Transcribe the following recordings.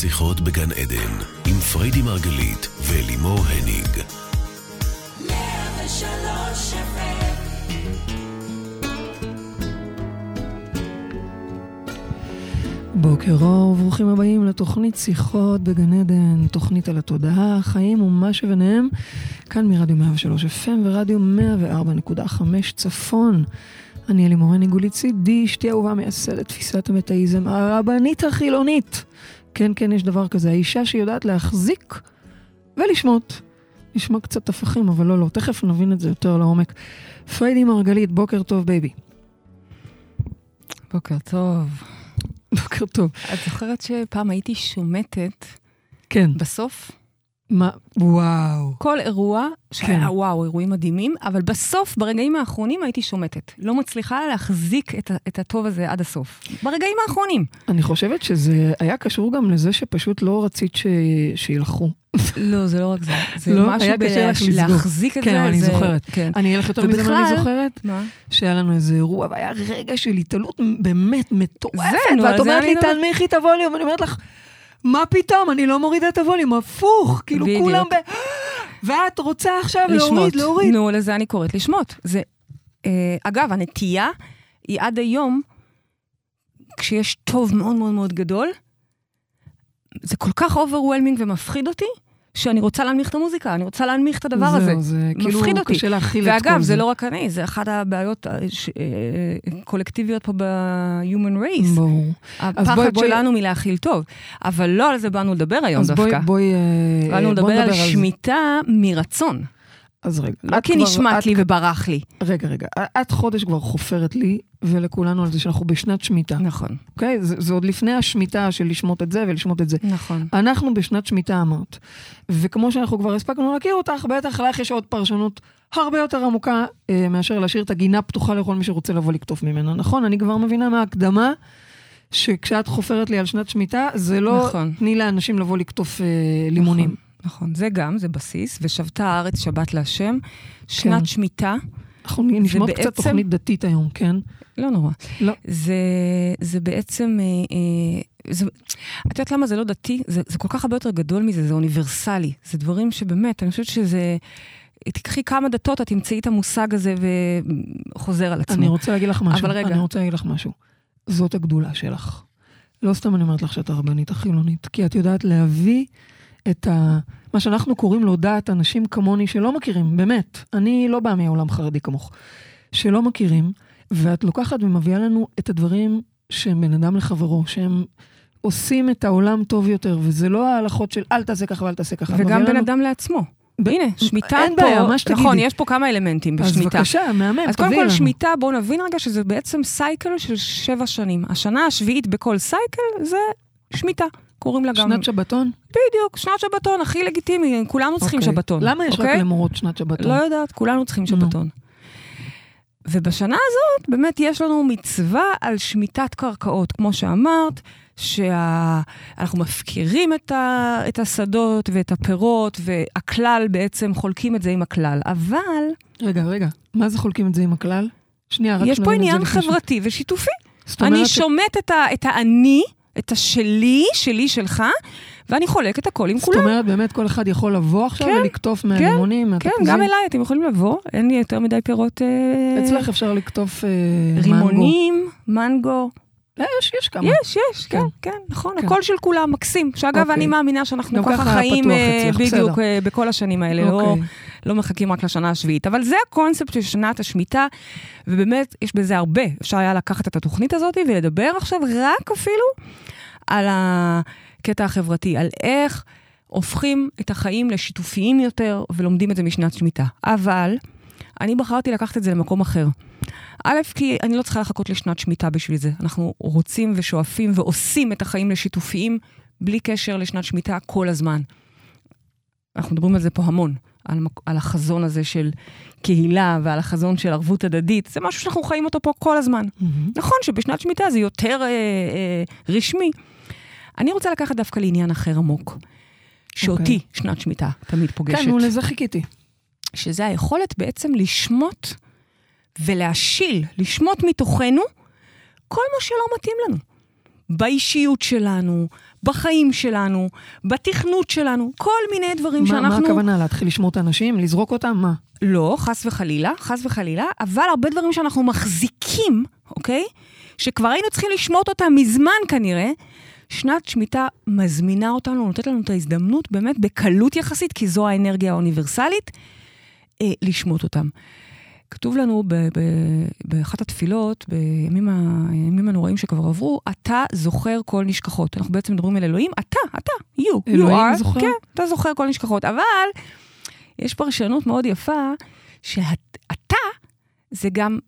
שיחות בגן עדן, עם פריידי מרגלית ולימור הניג. בוקר אור, ברוכים הבאים לתוכנית שיחות בגן עדן, תוכנית על התודעה, החיים ומה שביניהם, כאן מרדיו 103 FM ורדיו 104.5 צפון. אני אלי מורן עיגול צידי, אשתי אהובה מייסדת תפיסת המטאיזם הרבנית החילונית. כן, כן, יש דבר כזה, האישה שיודעת להחזיק ולשמוט. נשמע קצת טפשים, אבל לא, לא, תכף נבין את זה יותר לעומק. פריידי מרגלית, בוקר טוב, baby. בוקר טוב. בוקר טוב. את זוכרת שפעם הייתי שומטת כן. בסוף? מה? וואו. כל אירוע, שהיה כן. וואו, אירועים מדהימים, אבל בסוף, ברגעים האחרונים הייתי שומטת. לא מצליחה להחזיק את, את הטוב הזה עד הסוף. ברגעים האחרונים. אני חושבת שזה היה קשור גם לזה שפשוט לא רצית ש... שילכו. לא, זה לא רק זה. זה לא? משהו היה קשה לך בלהש- לסגור. להחזיק את כן, זה. אני זה- זוכרת. כן. אני אהיה לך יותר מזה מה אני זוכרת, מה? שהיה לנו איזה אירוע, והיה רגע של התעלות באמת מטורפת, ואת אומרת לי, מדברת. תנמיכי את הווליום, ואני אומרת לך, מה פתאום, אני לא מורידה את הווליום, הפוך, כאילו בדיוק. כולם ב... ואת רוצה עכשיו לשמוט. להוריד, להוריד. נו, לזה אני קוראת לשמוט. זה, אה, אגב, הנטייה היא עד היום, כשיש טוב מאוד מאוד מאוד גדול, זה כל כך overwhelming ומפחיד אותי, שאני רוצה להנמיך את המוזיקה, אני רוצה להנמיך את הדבר הזה. זהו, זה כאילו מפחיד אותי. קשה להכיל את כל זה. ואגב, זה לא רק אני, זה אחת הבעיות אה, ש- אה, קולקטיביות פה ב-human race. ברור. אז בואי- הפחד בואי- שלנו מלהכיל טוב. אבל לא על זה באנו לדבר היום אז בואי, דווקא. בואי, אה, באנו בואי לדבר על זה. שמיטה מרצון. אז רגע. לא כי כבר- נשמט את לי וברח לי. רגע, רגע, את חודש כבר חופרת לי ולכולנו על זה שאנחנו בשנת שמיטה, נכון, אוקיי? זה, זה עוד לפני השמיטה של לשמוט את זה ולשמוט את זה. נכון. אנחנו בשנת שמיטה אמרת, וכמו שאנחנו כבר הספקנו להכיר אותך, בטח לך יש עוד פרשנות הרבה יותר עמוקה אה, מאשר להשאיר את הגינה פתוחה לכל מי שרוצה לבוא לקטוף ממנה, נכון? אני כבר מבינה מההקדמה שכשאת חופרת לי על שנת שמיטה, זה לא נכון. תני לאנשים לבוא לקטוף אה, לימונים. נכון, נכון, זה גם, זה בסיס, ושבתה הארץ שבת להשם. שנת כן. שמיטה, אנחנו נשמעות בעצם- קצת תוכנית דתית היום, כן? לא נורא. לא. זה, זה בעצם, אה, אה, זה, את יודעת למה זה לא דתי? זה, זה כל כך הרבה יותר גדול מזה, זה אוניברסלי. זה דברים שבאמת, אני חושבת שזה... תיקחי כמה דתות, את תמצאי את המושג הזה וחוזר על עצמו. אני רוצה להגיד לך משהו. אבל רגע. אני רוצה להגיד לך משהו. זאת הגדולה שלך. לא סתם אני אומרת לך שאת הרבנית החילונית, כי את יודעת להביא את ה... מה שאנחנו קוראים לו דעת אנשים כמוני שלא מכירים, באמת. אני לא באה מהעולם חרדי כמוך. שלא מכירים, ואת לוקחת ומביאה לנו את הדברים שהם בין אדם לחברו, שהם עושים את העולם טוב יותר, וזה לא ההלכות של אל תעשה ככה ואל תעשה ככה. וגם בן לנו- אדם לעצמו. ב- הנה, שמיטה אין פה, בעיה, מה שתגידי. נכון, יש פה כמה אלמנטים אז בשמיטה. בבקשה, מהמם, אז קודם תביאי כל, לנו. שמיטה, בואו נבין רגע שזה בעצם סייקל של שבע שנים. השנה השביעית בכל סייקל זה שמיטה. קוראים לה גם... שנת שבתון? בדיוק, שנת שבתון, הכי לגיטימי, כולנו צריכים אוקיי. שבתון. למה יש רק אוקיי? למורות שנת שבתון? לא יודעת, כולנו צריכים נו. שבתון. ובשנה הזאת, באמת יש לנו מצווה על שמיטת קרקעות, כמו שאמרת, שאנחנו מפקירים את, ה... את השדות ואת הפירות, והכלל בעצם חולקים את זה עם הכלל. אבל רגע, רגע, מה זה חולקים את זה עם הכלל? שנייה, רק יש פה עניין חברתי ושיתופי. אומרת, אני שומט את, ה... את האני, את השלי, שלי, שלך, ואני חולק את הכל עם זאת כולם. אומרת, באמת כל אחד יכול לבוא עכשיו כן, ולקטוף מהלימונים, כן, מהתפוזים? גם אליי אתם יכולים לבוא, אין לי יותר מדי פירות... אה, אצלך אפשר לקטוף אה, מנגו. רימונים, מנגו. אה, יש, יש כמה. יש, יש, כן, כן. כן, נכון, כן. הכל של כולם, מקסים. שאגב, אוקיי. אני מאמינה שאנחנו ככה חיים אה, אצלך, בדיוק בסדר. אה, בכל השנים האלה, לא- אוקיי. לא מחכים רק לשנה השביעית. אבל זה הקונספט של שנת השמיטה, ובאמת, יש בזה הרבה. אפשר היה לקחת את התוכנית הזאת ולדבר עכשיו רק אפילו על הקטע החברתי, על איך הופכים את החיים לשיתופיים יותר, ולומדים את זה משנת שמיטה. אבל אני בחרתי לקחת את זה למקום אחר. א', כי אני לא צריכה לחכות לשנת שמיטה בשביל זה. אנחנו רוצים ושואפים ועושים את החיים לשיתופיים בלי קשר לשנת שמיטה כל הזמן. אנחנו מדברים על זה פה המון, על, על החזון הזה של קהילה ועל החזון של ערבות הדדית. זה משהו שאנחנו חיים אותו פה כל הזמן. מהמם. נכון שבשנת שמיטה זה יותר אה, אה, רשמי. אני רוצה לקחת דווקא לעניין אחר עמוק, שאותי אוקיי. שנת שמיטה תמיד פוגשת. כן, נו, לזה חיכיתי. שזה היכולת בעצם לשמוט ולהשיל, לשמוט מתוכנו כל מה שלא מתאים לנו. באישיות שלנו, בחיים שלנו, בתכנות שלנו, כל מיני דברים מה, שאנחנו... מה הכוונה? להתחיל לשמור את האנשים? לזרוק אותם? מה? לא, חס וחלילה, חס וחלילה, אבל הרבה דברים שאנחנו מחזיקים, אוקיי? שכבר היינו צריכים לשמוט אותם מזמן כנראה, שנת שמיטה מזמינה אותנו, נותנת לנו את ההזדמנות באמת בקלות יחסית, כי זו האנרגיה האוניברסלית, אה, לשמוט אותם. כתוב לנו ב- ב- באחת התפילות, בימים ה- הנוראים שכבר עברו, אתה זוכר כל נשכחות. אנחנו בעצם מדברים על אלוהים, אתה, אתה, you, you are, זוכר? כן, אתה זוכר כל נשכחות. אבל יש פרשנות מאוד יפה, שאתה זה גם,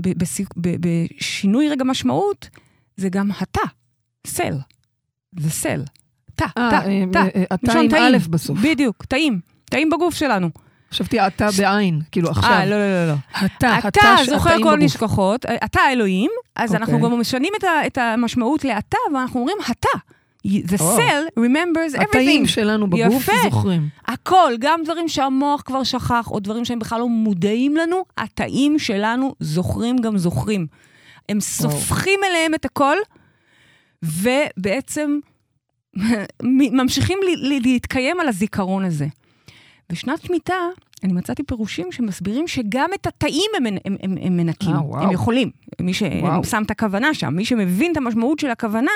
בשינוי רגע משמעות, זה גם אתה, סל. זה סל. תא, תא, תא. אתה עם. א' בסוף. בדיוק, תאים. תאים בגוף שלנו. חשבתי אתה בעין, כאילו עכשיו. אה, לא, לא, לא. אתה, אתה ש- זוכר התאים כל. נשכחות, אתה האלוהים, אז אנחנו אוקיי. גם משנים את המשמעות לאתה, ואנחנו אומרים אתה. The cell remembers התאים everything. שלנו בגוף יפה. זוכרים. הכל, גם דברים שהמוח כבר שכח, או דברים שהם בכלל לא מודעים לנו, התאים שלנו זוכרים גם זוכרים. הם סופחים אליהם את הכל, ובעצם ממשיכים להתקיים על הזיכרון הזה. בשנת שמיטה, אני מצאתי פירושים שמסבירים שגם את התאים הם, הם, הם, הם מנקים. אה, וואו. הם יכולים. מי. ששם את הכוונה שם, מי שמבין את המשמעות של הכוונה,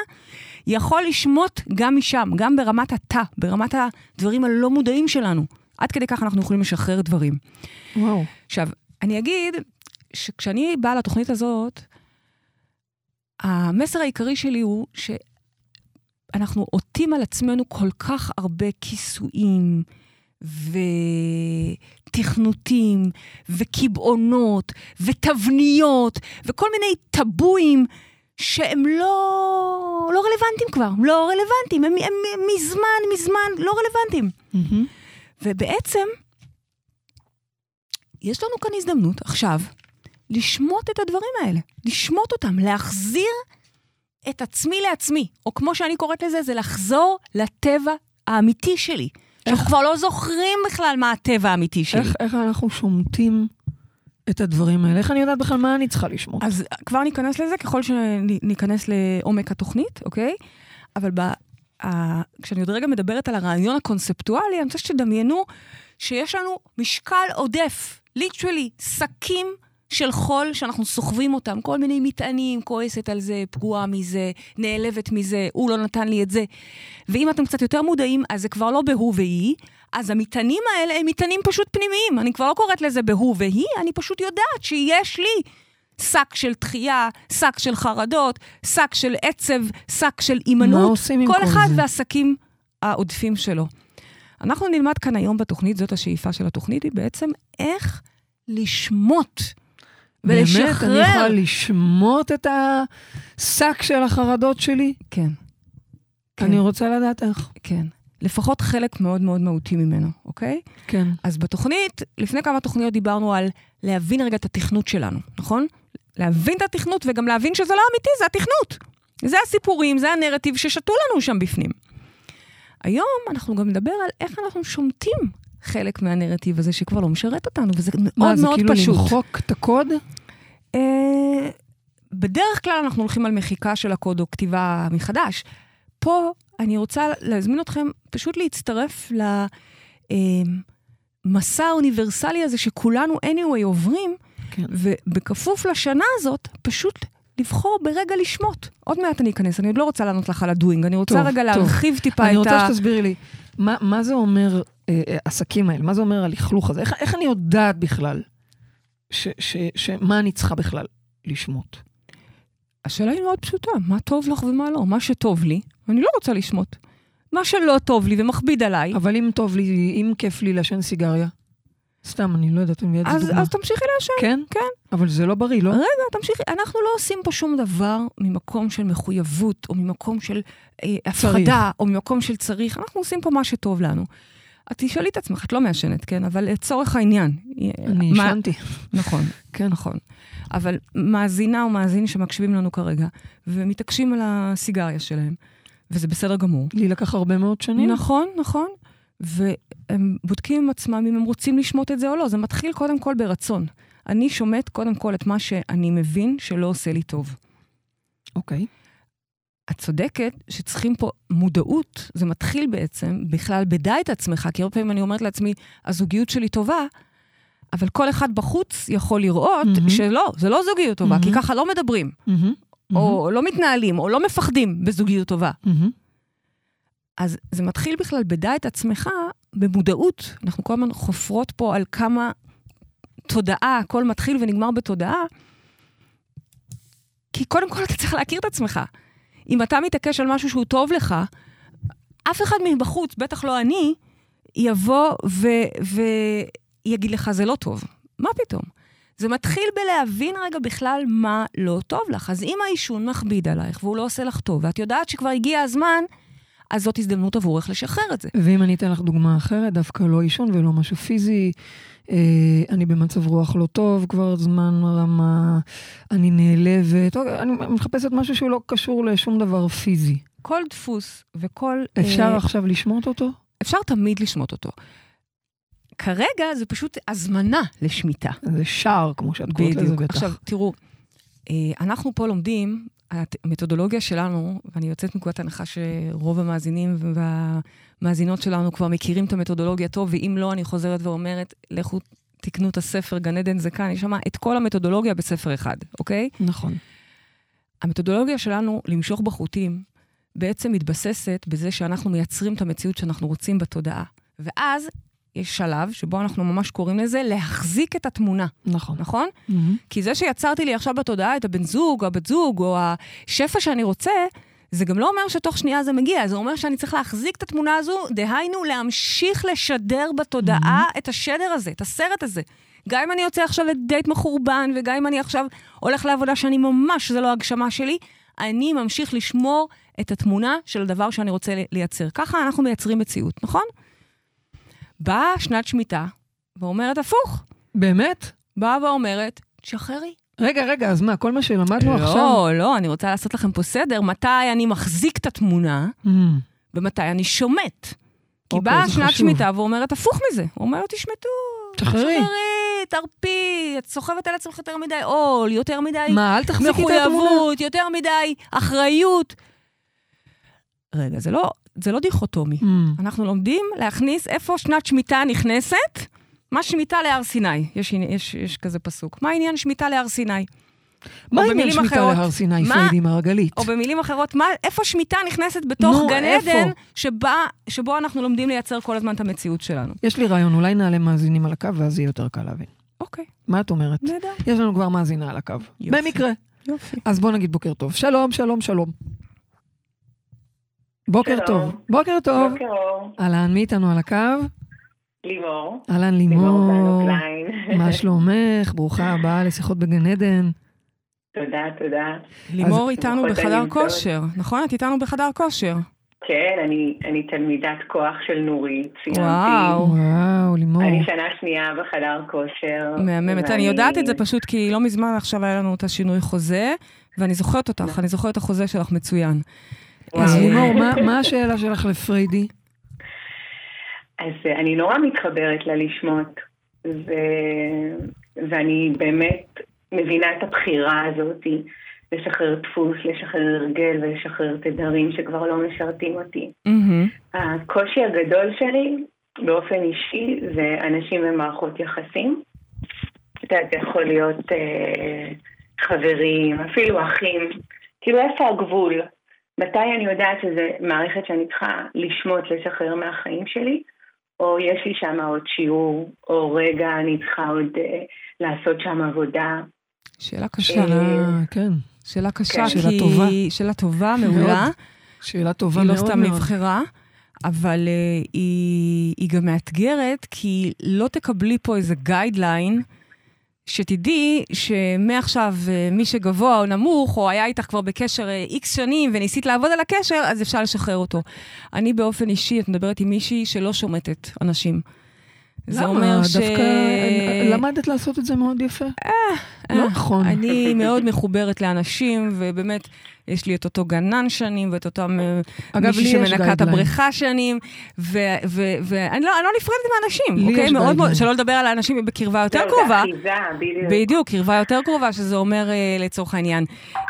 יכול לשמוט גם משם, גם ברמת התא, ברמת הדברים הלא מודעים שלנו. עד כדי כך אנחנו יכולים לשחרר דברים. וואו. עכשיו, אני אגיד שכשאני באה לתוכנית הזאת, המסר העיקרי שלי הוא שאנחנו עוטים על עצמנו כל כך הרבה כיסויים ותכנותים וקיבעונות ותבניות וכל מיני טבואים שהם לא, לא רלוונטיים כבר, לא רלוונטיים, הם, הם, הם מזמן, מזמן לא רלוונטיים. מהמם. ובעצם, יש לנו כאן הזדמנות עכשיו לשמוט את הדברים האלה, לשמוט אותם, להחזיר את עצמי לעצמי, או כמו שאני קוראת לזה, זה לחזור לטבע האמיתי שלי. שאנחנו כבר לא זוכרים בכלל מה הטבע האמיתי שלי. איך, איך אנחנו שומטים את הדברים האלה? איך אני יודעת בכלל מה אני צריכה לשמוט? אז כבר ניכנס לזה ככל שניכנס לעומק התוכנית, אוקיי? אבל ב, ה, כשאני עוד רגע מדברת על הרעיון הקונספטואלי, אני רוצה שתדמיינו שיש לנו משקל עודף, ליטרלי, שקים של חול שאנחנו סוחבים אותם, כל מיני מטענים, כועסת על זה, פגועה מזה, נעלבת מזה, הוא לא נתן לי את זה. ואם אתם קצת יותר מודעים, אז זה כבר לא בהוא והיא, אז המטענים האלה הם מטענים פשוט פנימיים. אני כבר לא קוראת לזה בהוא והיא, אני פשוט יודעת שיש לי שק של דחייה, שק של חרדות, שק של עצב, שק של הימנעות. מה עושים עם כל כל אחד זה? והשקים העודפים שלו. אנחנו נלמד כאן היום בתוכנית, זאת השאיפה של התוכנית, היא בעצם איך לשמוט באמת, אני ולשחרר. יכולה לשמוט את השק של החרדות שלי? כן. כן. אני רוצה לדעת איך. כן. לפחות חלק מאוד מאוד מהותי ממנו, אוקיי? כן. אז בתוכנית, לפני כמה תוכניות דיברנו על להבין רגע את התכנות שלנו, נכון? להבין את התכנות וגם להבין שזה לא אמיתי, זה התכנות. זה הסיפורים, זה הנרטיב ששתו לנו שם בפנים. היום אנחנו גם נדבר על איך אנחנו שומטים חלק מהנרטיב הזה שכבר לא משרת אותנו, וזה מאוד מה, זה מאוד כאילו פשוט. למחוק את הקוד? אה, בדרך כלל אנחנו הולכים על מחיקה של הקוד או כתיבה מחדש. פה אני רוצה להזמין אתכם פשוט להצטרף למסע האוניברסלי הזה שכולנו anyway עוברים, כן. ובכפוף לשנה הזאת, פשוט לבחור ברגע לשמוט. עוד מעט אני אכנס, אני עוד לא רוצה לענות לך על הדוינג, אני רוצה טוב, רגע טוב. להרחיב טיפה אני את רוצה ה... שתסבירי לי, מה, מה זה אומר אה, אה, עסקים האלה? מה זה אומר הלכלוך הזה? איך, איך אני יודעת בכלל ש, ש, שמה אני צריכה בכלל לשמוט? השאלה היא מאוד פשוטה, מה טוב לך ומה לא? מה שטוב לי, אני לא רוצה לשמוט. מה שלא טוב לי ומכביד עליי, אבל אם טוב לי, אם כיף לי לעשן סיגריה, סתם, אני לא יודעת, אני מביאה את זה דוגמה. אז תמשיכי לעשן. כן? כן. אבל זה לא בריא, לא? רגע, תמשיכי. אנחנו לא עושים פה שום דבר ממקום של מחויבות, או ממקום של אה, הפחדה, או ממקום של צריך. אנחנו עושים פה מה שטוב לנו. את תשאלי את עצמך, את לא מעשנת, כן? אבל לצורך העניין. אני מה- עישנתי. נכון, כן, נכון. אבל מאזינה או מאזין שמקשיבים לנו כרגע, ומתעקשים על הסיגריה שלהם, וזה בסדר גמור. לי לקח הרבה מאוד שנים. נכון, נכון. והם בודקים עם עצמם אם הם רוצים לשמוט את זה או לא. זה מתחיל קודם כל ברצון. אני שומט קודם כל את מה שאני מבין שלא עושה לי טוב. אוקיי. את צודקת שצריכים פה מודעות, זה מתחיל בעצם בכלל בדע את עצמך, כי הרבה פעמים אני אומרת לעצמי, הזוגיות שלי טובה, אבל כל אחד בחוץ יכול לראות מהמם. שלא, זה לא זוגיות טובה, כי מהמם. ככה לא מדברים, מהמם, או לא מתנהלים, או לא מפחדים בזוגיות טובה. מהמם. אז זה מתחיל בכלל בדע את עצמך, במודעות. אנחנו כל הזמן חופרות פה על כמה תודעה, הכל מתחיל ונגמר בתודעה. כי קודם כל אתה צריך להכיר את עצמך. אם אתה מתעקש על משהו שהוא טוב לך, אף אחד מבחוץ, בטח לא אני, יבוא ויגיד לך, זה לא טוב. מה פתאום? זה מתחיל בלהבין רגע בכלל מה לא טוב לך. אז אם העישון מכביד עלייך והוא לא עושה לך טוב, ואת יודעת שכבר הגיע הזמן, אז זאת הזדמנות עבורך לשחרר את זה. ואם אני אתן לך דוגמה אחרת, דווקא לא עישון ולא משהו פיזי, אני במצב רוח לא טוב כבר זמן רמה, אני נעלבת, או, אני מחפשת משהו שהוא לא קשור לשום דבר פיזי. כל דפוס וכל... אפשר אה, עכשיו לשמוט אותו? אפשר תמיד לשמוט אותו. כרגע זה פשוט הזמנה לשמיטה. זה שער, כמו שאת קוראת לזה. בטח. עכשיו, תראו, אה, אנחנו פה לומדים, המתודולוגיה שלנו, ואני יוצאת מנקודת הנחה שרוב המאזינים והמאזינות שלנו כבר מכירים את המתודולוגיה טוב, ואם לא, אני חוזרת ואומרת, לכו תקנו את הספר גן עדן זה כאן, יש שם את כל המתודולוגיה בספר אחד, אוקיי? נכון. המתודולוגיה שלנו למשוך בחוטים בעצם מתבססת בזה שאנחנו מייצרים את המציאות שאנחנו רוצים בתודעה. ואז יש שלב שבו אנחנו ממש קוראים לזה להחזיק את התמונה, נכון. נכון? מהמם. כי זה שיצרתי לי עכשיו בתודעה את הבן זוג, הבת זוג, או השפע שאני רוצה, זה גם לא אומר שתוך שנייה זה מגיע, זה אומר שאני צריך להחזיק את התמונה הזו, דהיינו להמשיך לשדר בתודעה את השדר הזה, את הסרט הזה. גם אם אני יוצא עכשיו לדייט מחורבן, וגם אם אני עכשיו הולך לעבודה שאני ממש, זה לא הגשמה שלי, אני ממשיך לשמור את התמונה של הדבר שאני רוצה לייצר. ככה אנחנו מייצרים מציאות, נכון? באה שנת שמיטה ואומרת הפוך. באמת? באה ואומרת, תשחררי. רגע, רגע, אז מה, כל מה שלמדנו עכשיו... לא, לא, אני רוצה לעשות לכם פה סדר, מתי אני מחזיק את התמונה מהמם. ומתי אני שומט. כי אוקיי, באה שנת. שמיטה ואומרת הפוך מזה. אומרת, תשמטו, תשחררי. תרפי, את סוחבת על עצמך יותר מדי עול, יותר מדי מה, אל תחזיקי את התמונה? מחויבות, יותר מדי אחריות. רגע, זה לא, זה לא דיכוטומי. מהמם. אנחנו לומדים להכניס איפה שנת שמיטה נכנסת, מה שמיטה להר סיני. יש, יש, יש כזה פסוק. מה העניין שמיטה להר סיני? מה במילים שמיטה אחרות, להר סיני, מה- פריידי מרגלית? או במילים אחרות, מה, איפה שמיטה נכנסת בתוך נו, גן איפה? עדן, שבה, שבו אנחנו לומדים לייצר כל הזמן את המציאות שלנו. יש לי רעיון, אולי נעלה מאזינים על הקו ואז יהיה יותר קל להבין. אוקיי, מה את אומרת? נהדר. יש לנו כבר מאזינה על הקו. יופי. במקרה. יופי. אז בוא נגיד בוקר טוב. שלום, שלום, שלום. בוקר שלום. טוב. בוקר טוב. בוקר אור, אהלן, מי איתנו על הקו? לימור. אהלן לימור. מה שלומך? ברוכה הבאה לשיחות בגן עדן. תודה, תודה. לימור איתנו בחדר. כושר, נכון? את איתנו בחדר כושר. כן, אני, אני תלמידת כוח של נורית, סיימתי. וואו. וואו, לימור. אני שנה שנייה בחדר כושר. מהממת. ואני- אני יודעת את זה פשוט כי לא מזמן עכשיו היה לנו את השינוי חוזה, ואני זוכרת אותך, אני זוכרת את החוזה שלך מצוין. וואו. אז לימור, מה- מה השאלה שלך לפריידי? אז אה, אני נורא מתחברת ללשמוט, ו... ואני באמת מבינה את הבחירה הזאת, לשחרר דפוס, לשחרר הרגל ולשחרר תדרים שכבר לא משרתים אותי. מהמם. הקושי הגדול שלי באופן אישי זה אנשים במערכות יחסים. אתה יודע, זה יכול להיות אה, חברים, אפילו אחים. כאילו, איפה הגבול? מתי אני יודעת שזו מערכת שאני צריכה לשמוט, לשחרר מהחיים שלי, או יש לי שם עוד שיעור, או רגע אני צריכה עוד אה, לעשות שם עבודה. שאלה קשה. אה, כן. שאלה קשה, כן. כי... שאלה טובה. שאלה טובה, מעולה. שאלה טובה היא לא מאוד סתם מאוד. נבחרה, אבל uh, היא, היא גם מאתגרת, כי לא תקבלי פה איזה גיידליין, שתדעי שמעכשיו אה, מי שגבוה או נמוך, או היה איתך כבר בקשר איקס שנים וניסית לעבוד על הקשר, אז אפשר לשחרר אותו. אני באופן אישי, את מדברת עם מישהי שלא שומטת אנשים. זה אומר ש... למה? דווקא אה, למדת לעשות את זה מאוד יפה. לא נכון. אני מאוד מחוברת לאנשים, ובאמת, יש לי את אותו גנן שנים, ואת אותם אה, מישהי שמנקה את. הבריכה שנים, ואני לא, אני לא נפרדת מאנשים, אוקיי? מאוד מאוד. שלא לדבר על האנשים בקרבה יותר לא, קרובה. בדיוק. קרבה יותר קרובה, שזה אומר אה, לצורך העניין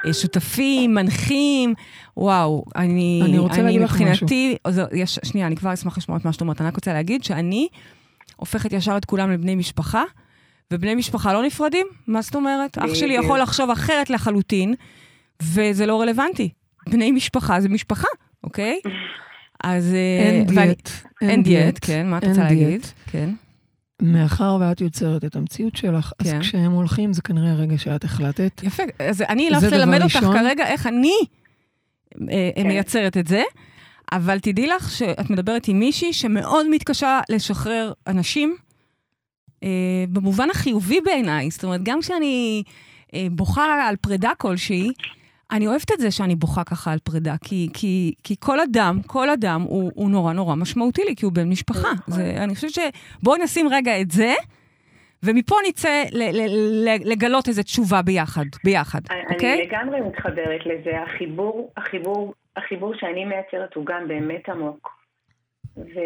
אה, שותפים, מנחים, וואו, אני, אני רוצה להגיד לך מבחינתי, שנייה, אני כבר אשמח לשמוע את מה שאת אומרת, אני רק רוצה להגיד שאני הופכת ישר את כולם לבני משפחה, ובני משפחה לא נפרדים, מה זאת אומרת? אח שלי בדיוק. יכול לחשוב אחרת לחלוטין, וזה לא רלוונטי. בני משפחה זה משפחה, אוקיי? אז... אה, אין דיאט. אין דיאט, כן, מה את רוצה. להגיד? כן. מאחר ואת יוצרת את המציאות שלך, אז כן. כשהם הולכים זה כנראה רגע שאת החלטת. יפה, אז אני דבר ללמד אותך. כרגע איך אני אה, כן. מייצרת את זה, אבל תדעי לך שאת מדברת עם מישהי שמאוד מתקשה לשחרר אנשים, אה, במובן החיובי בעיניי. זאת אומרת, גם כשאני אה, בוכה על פרידה כלשהי, אני אוהבת את זה שאני בוכה ככה על פרידה, כי, כי, כי כל אדם, כל אדם הוא, הוא נורא נורא משמעותי לי, כי הוא בן משפחה. נכון. זה, אני חושבת שבואי נשים רגע את זה, ומפה נצא לגלות איזו תשובה ביחד, ביחד, אני אוקיי? אני לגמרי מתחברת לזה. החיבור, החיבור, החיבור שאני מייצרת הוא גם באמת עמוק. ו...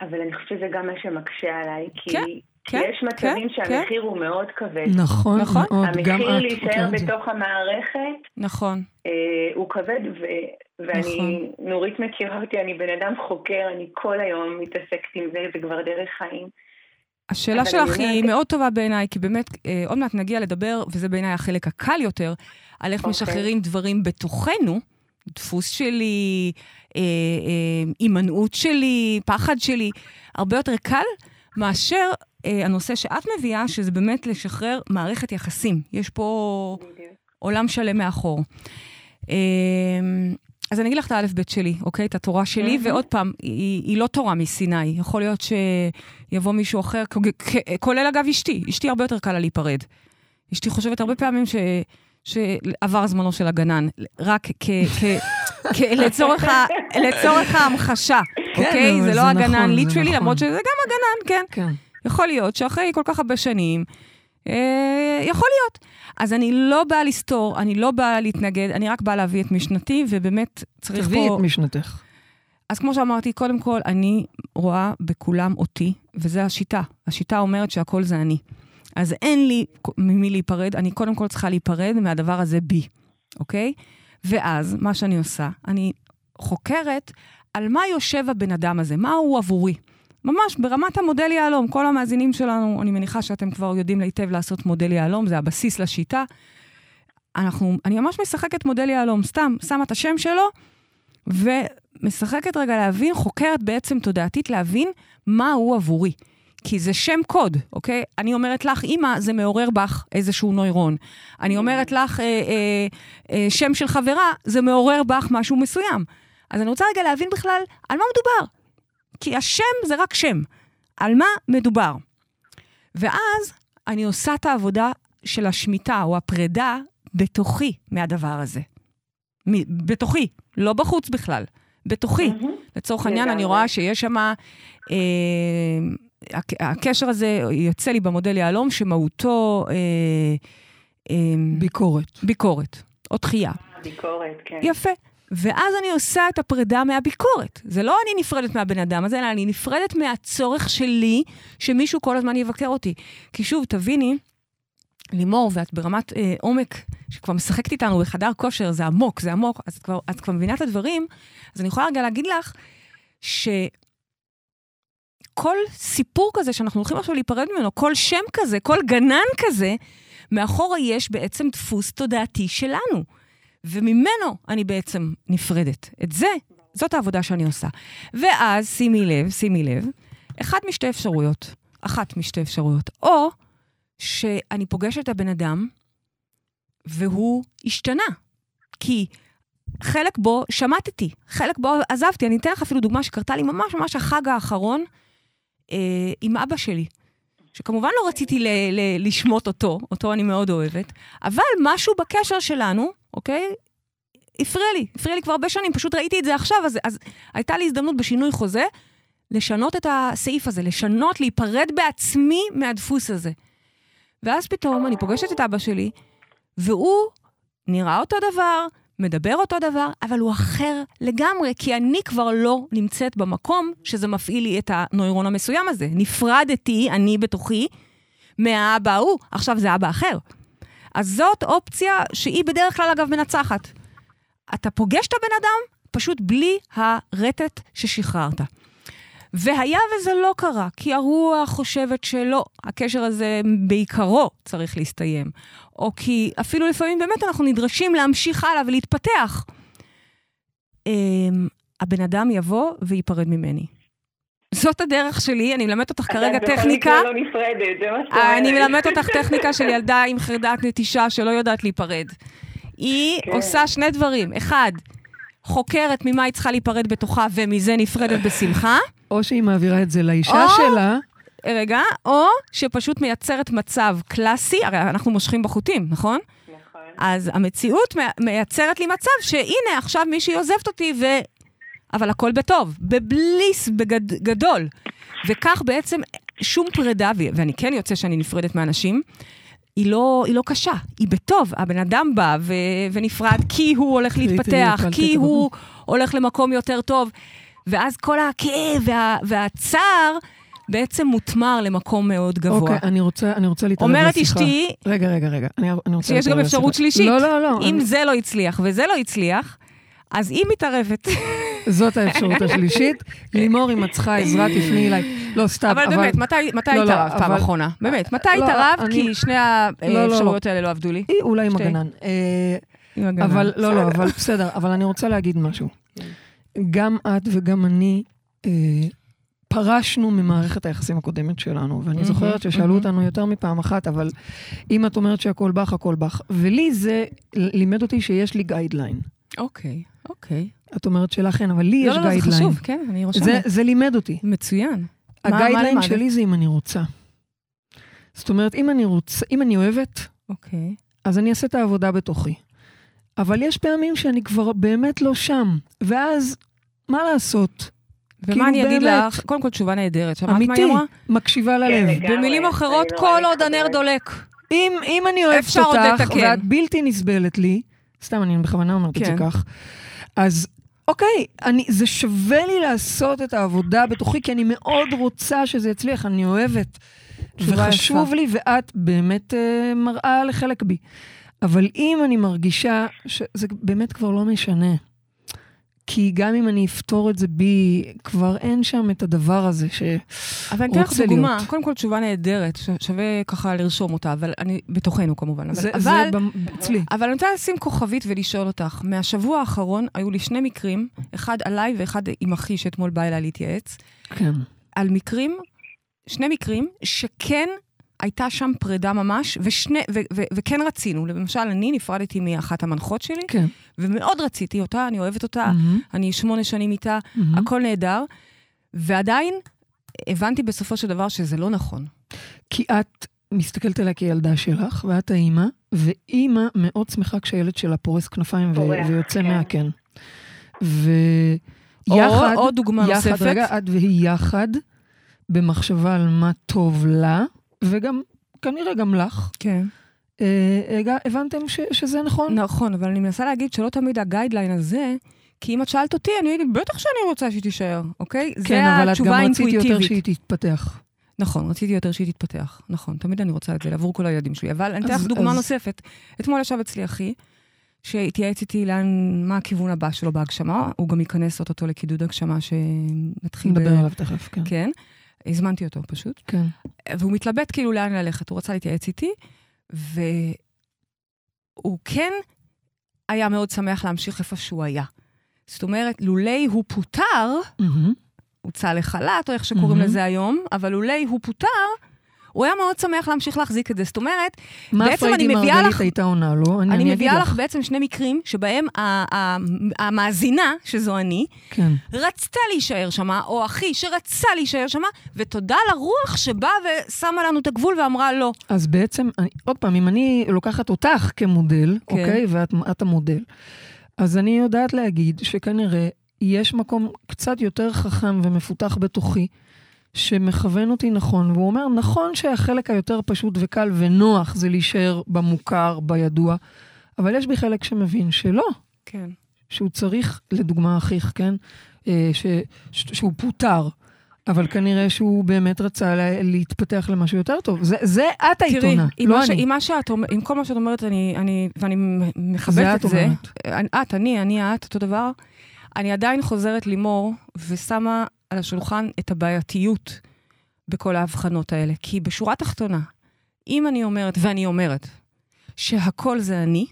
אבל אני חושבת שזה גם מה שמקשה עליי, כי, כן, כי כן, יש מצבים כן, שהמחיר הוא מאוד כבד. נכון נכון. מאוד, גם המחיר את להישאר את זה. בתוך המערכת נכון. אה, הוא כבד, ו... ואני, נכון. נורית מכירה אותי, אני בן אדם חוקר, אני כל היום מתעסקת עם זה, זה כבר דרך חיים. השאלה שלך היא אומרת- מאוד טובה בעיניי, כי באמת, אה, עוד מעט נגיע לדבר, וזה בעיניי החלק הקל יותר, על איך אוקיי. משחררים דברים בתוכנו, דפוס שלי, אה, אה, הימנעות שלי, פחד שלי, הרבה יותר קל מאשר אה, הנושא שאת מביאה, שזה באמת לשחרר מערכת יחסים. יש פה עולם שלם מאחור. אה, אז אני אגיד לך את האלף-בית שלי, אוקיי? את התורה שלי, מהמם. ועוד פעם, היא, היא לא תורה מסיני. יכול להיות שיבוא מישהו אחר, כולל אגב אשתי. אשתי הרבה יותר קל לה להיפרד. אשתי חושבת הרבה פעמים ש... שעבר זמנו של הגנן, רק כ... כ... כ... לצורך, ה... לצורך ההמחשה, אוקיי? אבל זה זה לא הגנן נכון, זה ליטרלי, נכון. למרות שזה גם הגנן, כן. כן. יכול להיות שאחרי כל כך הרבה שנים, אה, יכול להיות. אז אני לא באה לסתור, אני לא באה להתנגד, אני רק באה להביא את משנתי, ובאמת צריך תביאי פה... את משנתך. אז כמו שאמרתי, קודם כל, אני רואה בכולם אותי, וזו השיטה. השיטה אומרת שהכל זה אני. אז אין לי ממי להיפרד, אני קודם כל צריכה להיפרד מהדבר הזה בי, אוקיי? ואז, מה שאני עושה, אני חוקרת על מה יושב הבן אדם הזה, מה הוא עבורי. ממש ברמת המודל יהלום, כל המאזינים שלנו, אני מניחה שאתם כבר יודעים היטב לעשות מודל יהלום, זה הבסיס לשיטה. אנחנו, אני ממש משחקת מודל יהלום, סתם, שמה את השם שלו, ומשחקת רגע להבין, חוקרת בעצם תודעתית להבין מה הוא עבורי. כי זה שם קוד, אוקיי? אני אומרת לך, אימא, זה מעורר בך איזשהו נוירון. אני אומרת לך, אה, אה, אה, שם של חברה, זה מעורר בך משהו מסוים. אז אני רוצה רגע להבין בכלל על מה מדובר. כי השם זה רק שם. על מה מדובר? ואז אני עושה את העבודה של השמיטה או הפרידה בתוכי מהדבר הזה. מ- בתוכי, לא בחוץ בכלל, בתוכי. מהמם. לצורך העניין, אני לגמרי. רואה שיש שם... אה, הק- הקשר הזה יוצא לי במודל יהלום, שמהותו אה, אה, ביקורת. ביקורת או דחייה. ביקורת, כן. יפה. ואז אני עושה את הפרידה מהביקורת. זה לא אני נפרדת מהבן אדם הזה, אלא אני נפרדת מהצורך שלי שמישהו כל הזמן יבקר אותי. כי שוב, תביני, לימור, ואת ברמת אה, עומק שכבר משחקת איתנו בחדר כושר, זה עמוק, זה עמוק, אז את כבר, את כבר מבינה את הדברים, אז אני יכולה רגע להגיד לך שכל סיפור כזה שאנחנו הולכים עכשיו להיפרד ממנו, כל שם כזה, כל גנן כזה, מאחורה יש בעצם דפוס תודעתי שלנו. וממנו אני בעצם נפרדת. את זה, זאת העבודה שאני עושה. ואז, שימי לב, שימי לב, אחת משתי אפשרויות, אחת משתי אפשרויות, או שאני פוגשת את הבן אדם והוא השתנה. כי חלק בו שמטתי, חלק בו עזבתי. אני אתן לך אפילו דוגמה שקרתה לי ממש ממש החג האחרון אה, עם אבא שלי. שכמובן לא רציתי ל- ל- לשמוט אותו, אותו אני מאוד אוהבת, אבל משהו בקשר שלנו, אוקיי? הפריע לי, הפריע לי כבר הרבה שנים, פשוט ראיתי את זה עכשיו, אז, אז הייתה לי הזדמנות בשינוי חוזה לשנות את הסעיף הזה, לשנות, להיפרד בעצמי מהדפוס הזה. ואז פתאום אני פוגשת את אבא שלי, והוא נראה אותו דבר, מדבר אותו דבר, אבל הוא אחר לגמרי, כי אני כבר לא נמצאת במקום שזה מפעיל לי את הנוירון המסוים הזה. נפרדתי, אני בתוכי, מהאבא ההוא, עכשיו זה אבא אחר. אז זאת אופציה שהיא בדרך כלל, אגב, מנצחת. אתה פוגש את הבן אדם, פשוט בלי הרטט ששחררת. והיה וזה לא קרה, כי הרוח חושבת שלא, הקשר הזה בעיקרו צריך להסתיים. או כי אפילו לפעמים באמת אנחנו נדרשים להמשיך הלאה ולהתפתח. אמ, הבן אדם יבוא וייפרד ממני. זאת הדרך שלי, אני מלמדת אותך כרגע טכניקה. את בכל מקרה לא נפרדת, זה מה שאת אומרת. אני מלמדת אותך טכניקה של ילדה עם חרדת נטישה שלא יודעת להיפרד. היא כן. עושה שני דברים. אחד, חוקרת ממה היא צריכה להיפרד בתוכה ומזה נפרדת בשמחה. או שהיא מעבירה את זה לאישה או- שלה, רגע, או שפשוט מייצרת מצב קלאסי, הרי אנחנו מושכים בחוטים, נכון? נכון. אז המציאות מייצרת לי מצב שהנה, עכשיו מישהי עוזבת אותי, ו... אבל הכל בטוב, בבליס בגד... גדול. וכך בעצם שום פרידה, ואני כן יוצא שאני נפרדת מאנשים, היא לא, היא לא קשה, היא בטוב. הבן אדם בא ו- ונפרד כי הוא הולך להתפתח, כי הוא הולך למקום יותר טוב. ואז כל הכאב וה- והצער בעצם מותמר למקום מאוד גבוה. אוקיי, אני רוצה, אני רוצה להתערב אומרת בשיחה. אשתי, רגע, רגע, רגע. אני, אני רוצה שיש גם אפשרות. שלישית. לא, לא, לא. אם אני, זה לא הצליח וזה לא הצליח, אז היא מתערבת. זאת האפשרות השלישית. לימור, אם את צריכה עזרה, תפני אליי. לא, סתם, אבל באמת, מתי לא, לא, התערבת פעם אבל- אחרונה? באמת, מתי לא, התערבת? כי שני האפשרויות האלה לא עבדו לי. אולי עם. הגנן. אה, עם הגנה. אבל, לא, לא, אבל בסדר, אבל אני רוצה להגיד משהו. גם את וגם אני אה, פרשנו ממערכת היחסים הקודמת שלנו, ואני זוכרת ששאלו. אותנו יותר מפעם אחת, אבל אם את אומרת שהכל בך, הכל בך. ולי זה לימד אותי שיש לי guideline. אוקיי, אוקיי. את אומרת שלך אין, אבל לי לא, יש לא, לא, זה guideline. חשוב, כן, אני רושמת. זה, זה לימד אותי. מצוין. ה guideline? שלי זה אם אני רוצה. זאת אומרת, אם אני רוצה, אם אני אוהבת, אוקיי. אז אני אעשה את העבודה בתוכי. אבל יש פעמים שאני כבר באמת לא שם, ואז, מה לעשות? כאילו, ומה אני אגיד באמת. לך? קודם כל, תשובה נהדרת. אמיתי? מקשיבה ללב. כן. במילים אחרות, נורא כל עוד הנר. דולק. אם, אם אני אוהבת אותך. ואת בלתי נסבלת לי, סתם, אני בכוונה אומרת את זה כן. כך, אז אוקיי, אני, זה שווה לי לעשות את העבודה בתוכי, כי אני מאוד רוצה שזה יצליח, אני אוהבת. תשובה וחשוב. לי, ואת באמת אה, מראה לחלק בי. אבל אם אני מרגישה שזה באמת כבר לא משנה, כי גם אם אני אפתור את זה בי, כבר אין שם את הדבר הזה ש... אבל אני אתן לך דוגמה. להיות. קודם כל, תשובה נהדרת, שווה ככה לרשום אותה, אבל אני, בתוכנו כמובן. אבל- זה, אבל... זה במ- אצלי. אבל אני רוצה לשים כוכבית ולשאול אותך, מהשבוע האחרון היו לי שני מקרים, אחד עליי ואחד עם אחי שאתמול בא אליי להתייעץ, כן. על מקרים, שני מקרים, שכן הייתה שם פרידה ממש, ושני, ו, ו, וכן רצינו. למשל, אני נפרדתי מאחת המנחות שלי, כן. ומאוד רציתי אותה, אני אוהבת אותה, מהמם, אני שמונה שנים איתה, מהמם. הכל נהדר, ועדיין הבנתי בסופו של דבר שזה לא נכון. כי את מסתכלת עליה כילדה שלך, ואת האימא, ואימא מאוד שמחה כשהילד שלה פורס כנפיים ו- פורח, ויוצא כן. מהקן. או, ויחד, עוד דוגמה יחד, נוספת. רגע, את והיא יחד, במחשבה על מה טוב לה, וגם, כנראה גם לך, כן. אה, הבנתם ש- שזה נכון? נכון, אבל אני מנסה להגיד שלא תמיד הגיידליין הזה, כי אם את שאלת אותי, אני הייתי, בטח שאני רוצה שהיא תישאר, אוקיי? כן, זה אבל את התשובה גם רצית יותר האינטואיטיבית. שהיא תתפתח. נכון, רציתי יותר שהיא תתפתח. נכון, תמיד אני רוצה את זה עבור כל הילדים שלי. אבל אני אתן לך אז- דוגמה אז- נוספת. אתמול ישב אצלי אחי, שהתייעץ איתי לאן, מה הכיוון הבא שלו בהגשמה. הוא גם ייכנס אוטוטו לקידוד הגשמה שנתחיל נדבר עליו תכף, כן. כן. הזמנתי אותו פשוט. כן. והוא מתלבט כאילו לאן ללכת, הוא רצה להתייעץ איתי, והוא כן היה מאוד שמח להמשיך איפה שהוא היה. זאת אומרת, לולי הוא פוטר, מהמם. הוצא לחל"ת, או איך שקוראים מהמם. לזה היום, אבל לולי הוא פוטר, הוא היה מאוד שמח להמשיך להחזיק את זה. זאת אומרת, מה בעצם אני פריידי מביאה מרגלית לך- הייתה עונה לו? אני אני אני מביאה לך בעצם שני מקרים שבהם המאזינה, שזו אני, כן. רצתה להישאר שמה, או אחי שרצה להישאר שמה, ותודה לרוח שבאה ושמה לנו את הגבול ואמרה לא. אז בעצם, אני, עוד פעם, אם אני לוקחת אותך כמודל, כן. אוקיי, ואת את המודל, אז אני יודעת להגיד שכנראה יש מקום קצת יותר חכם ומפותח בתוכי, שמכוון אותי נכון, והוא אומר, נכון שהחלק היותר פשוט וקל ונוח זה להישאר במוכר, בידוע, אבל יש בי חלק שמבין שלא, כן. שהוא צריך, לדוגמה אחיך, כן? אה, ש, ש, שהוא פוטר, אבל כנראה שהוא באמת רצה לה, להתפתח למשהו יותר טוב. זה, זה את העיתונה, עם לא ש- אני. עם, שאת, אומר- עם כל מה שאת אומרת, אני, אני, ואני מכבדת את את זה. אומרת. אני- את, אני, אני, את, אותו דבר. אני עדיין חוזרת לימור ושמה על השולחן את הבעייתיות בכל ההבחנות האלה. כי בשורה התחתונה, אם אני אומרת, ואני אומרת, שהכל זה אני,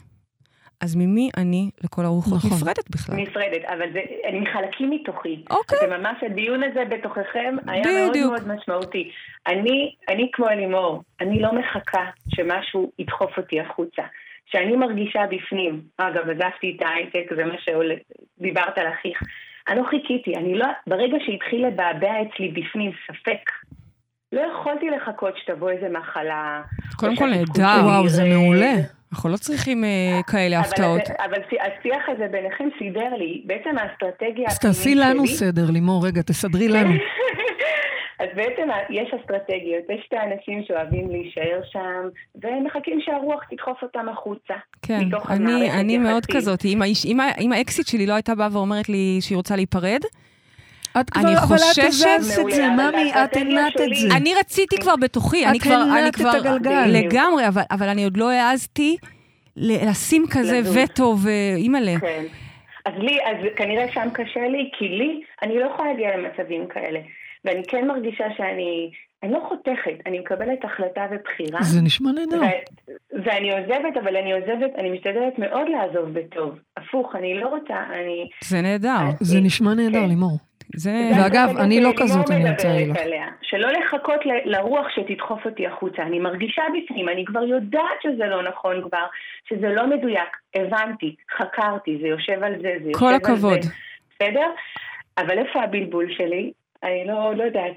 אז ממי אני לכל הרוחות נכון. נפרדת בכלל? נפרדת, אבל זה, אני מחלקים מתוכי. אוקיי. זה ממש הדיון הזה בתוככם היה מאוד בדיוק. מאוד משמעותי. אני, אני כמו אלימור, אני לא מחכה שמשהו ידחוף אותי החוצה. שאני מרגישה בפנים, אגב, עזבתי את ההייטק, זה מה שדיברת על אחיך. אני לא חיכיתי, אני לא, ברגע שהתחיל לבעבע אצלי בפנים ספק, לא יכולתי לחכות שתבוא איזה מחלה. קודם כל נהדר. וואו, זה. מעולה. אנחנו לא צריכים אה, כאלה אבל הפתעות. זה- אבל השיח הזה ביניכם סידר לי, בעצם האסטרטגיה אז תעשי לנו שלי- סדר, לימור, רגע, תסדרי לנו. אז בעצם יש אסטרטגיות, יש את האנשים שאוהבים להישאר שם, ומחכים שהרוח תדחוף אותם החוצה. כן, אני, אני מאוד. כזאת. אם, האיש, אם, אם האקסיט שלי לא הייתה באה ואומרת לי שהיא רוצה להיפרד, את כבר, אני אבל את חוששת- את מעולה, זה, אבל ממי, את הנעת את זה. אני רציתי כבר בתוכי, אני את כבר, אני הנעת את כבר, הגלגל. לגמרי, אבל, אבל אני עוד לא העזתי ל- לשים כזה. וטו ואימא'לה. כן. אז לי, אז כנראה שם קשה לי, כי לי, אני לא יכולה להגיע למצבים כאלה. ואני כן מרגישה שאני, אני לא חותכת, אני מקבלת החלטה ובחירה. זה נשמע נהדר. ו- ואני עוזבת, אבל אני עוזבת, אני משתדלת מאוד לעזוב בטוב. הפוך, אני לא רוצה, אני... זה נהדר. זה נשמע נהדר, כן. לימור. זה... זה ואגב, אני לא כזאת, אני רוצה להגיד לך. שלא לחכות לרוח שתדחוף אותי החוצה. אני מרגישה בפנים, אני כבר יודעת שזה לא נכון כבר, שזה לא מדויק. הבנתי, חקרתי, זה יושב על זה, זה יושב כל על הכבוד. זה. בסדר? אבל איפה הבלבול שלי? אני לא, לא יודעת.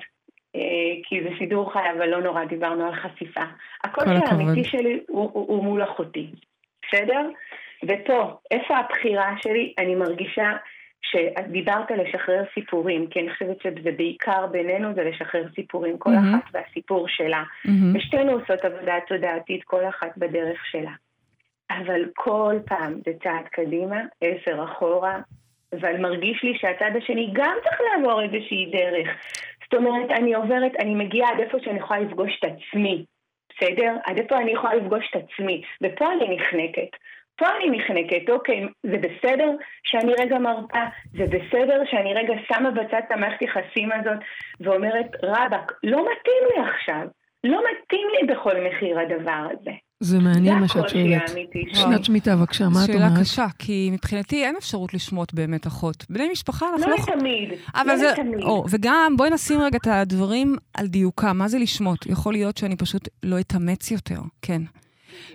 אה, כי זה שידור חי, אבל לא נורא, דיברנו על חשיפה. הקול. האמיתי שלי הוא, הוא, הוא מול אחותי, בסדר? ופה, איפה הבחירה שלי? אני מרגישה שדיברת על לשחרר סיפורים, כי אני חושבת שזה בעיקר בינינו זה לשחרר סיפורים, כל מהמם. אחת והסיפור שלה. מהמם. ושתינו עושות עבודה תודעתית, כל אחת בדרך שלה. אבל כל פעם זה צעד קדימה, עשר אחורה, אבל מרגיש לי שהצד השני גם צריך לעבור איזושהי דרך. זאת אומרת, אני עוברת, אני מגיעה עד איפה שאני יכולה לפגוש את עצמי, בסדר? עד איפה אני יכולה לפגוש את עצמי, ופה אני נחנקת. פה אני נחנקת, אוקיי, זה בסדר שאני רגע מרפה, זה בסדר שאני רגע שמה בצד את המערכת יחסים הזאת ואומרת, רבאק, לא מתאים לי עכשיו, לא מתאים לי בכל מחיר הדבר הזה. זה מעניין מה שאת שואלת. שלי. שנת שמיטה, בבקשה, מה את שאלה אומרת? קשה, כי מבחינתי אין אפשרות לשמוט באמת אחות. בני משפחה, אנחנו לא לא אבל לא. או, וגם בואי נשים רגע את הדברים על דיוקם. מה זה לשמוט? יכול להיות שאני פשוט לא אתאמץ יותר, כן.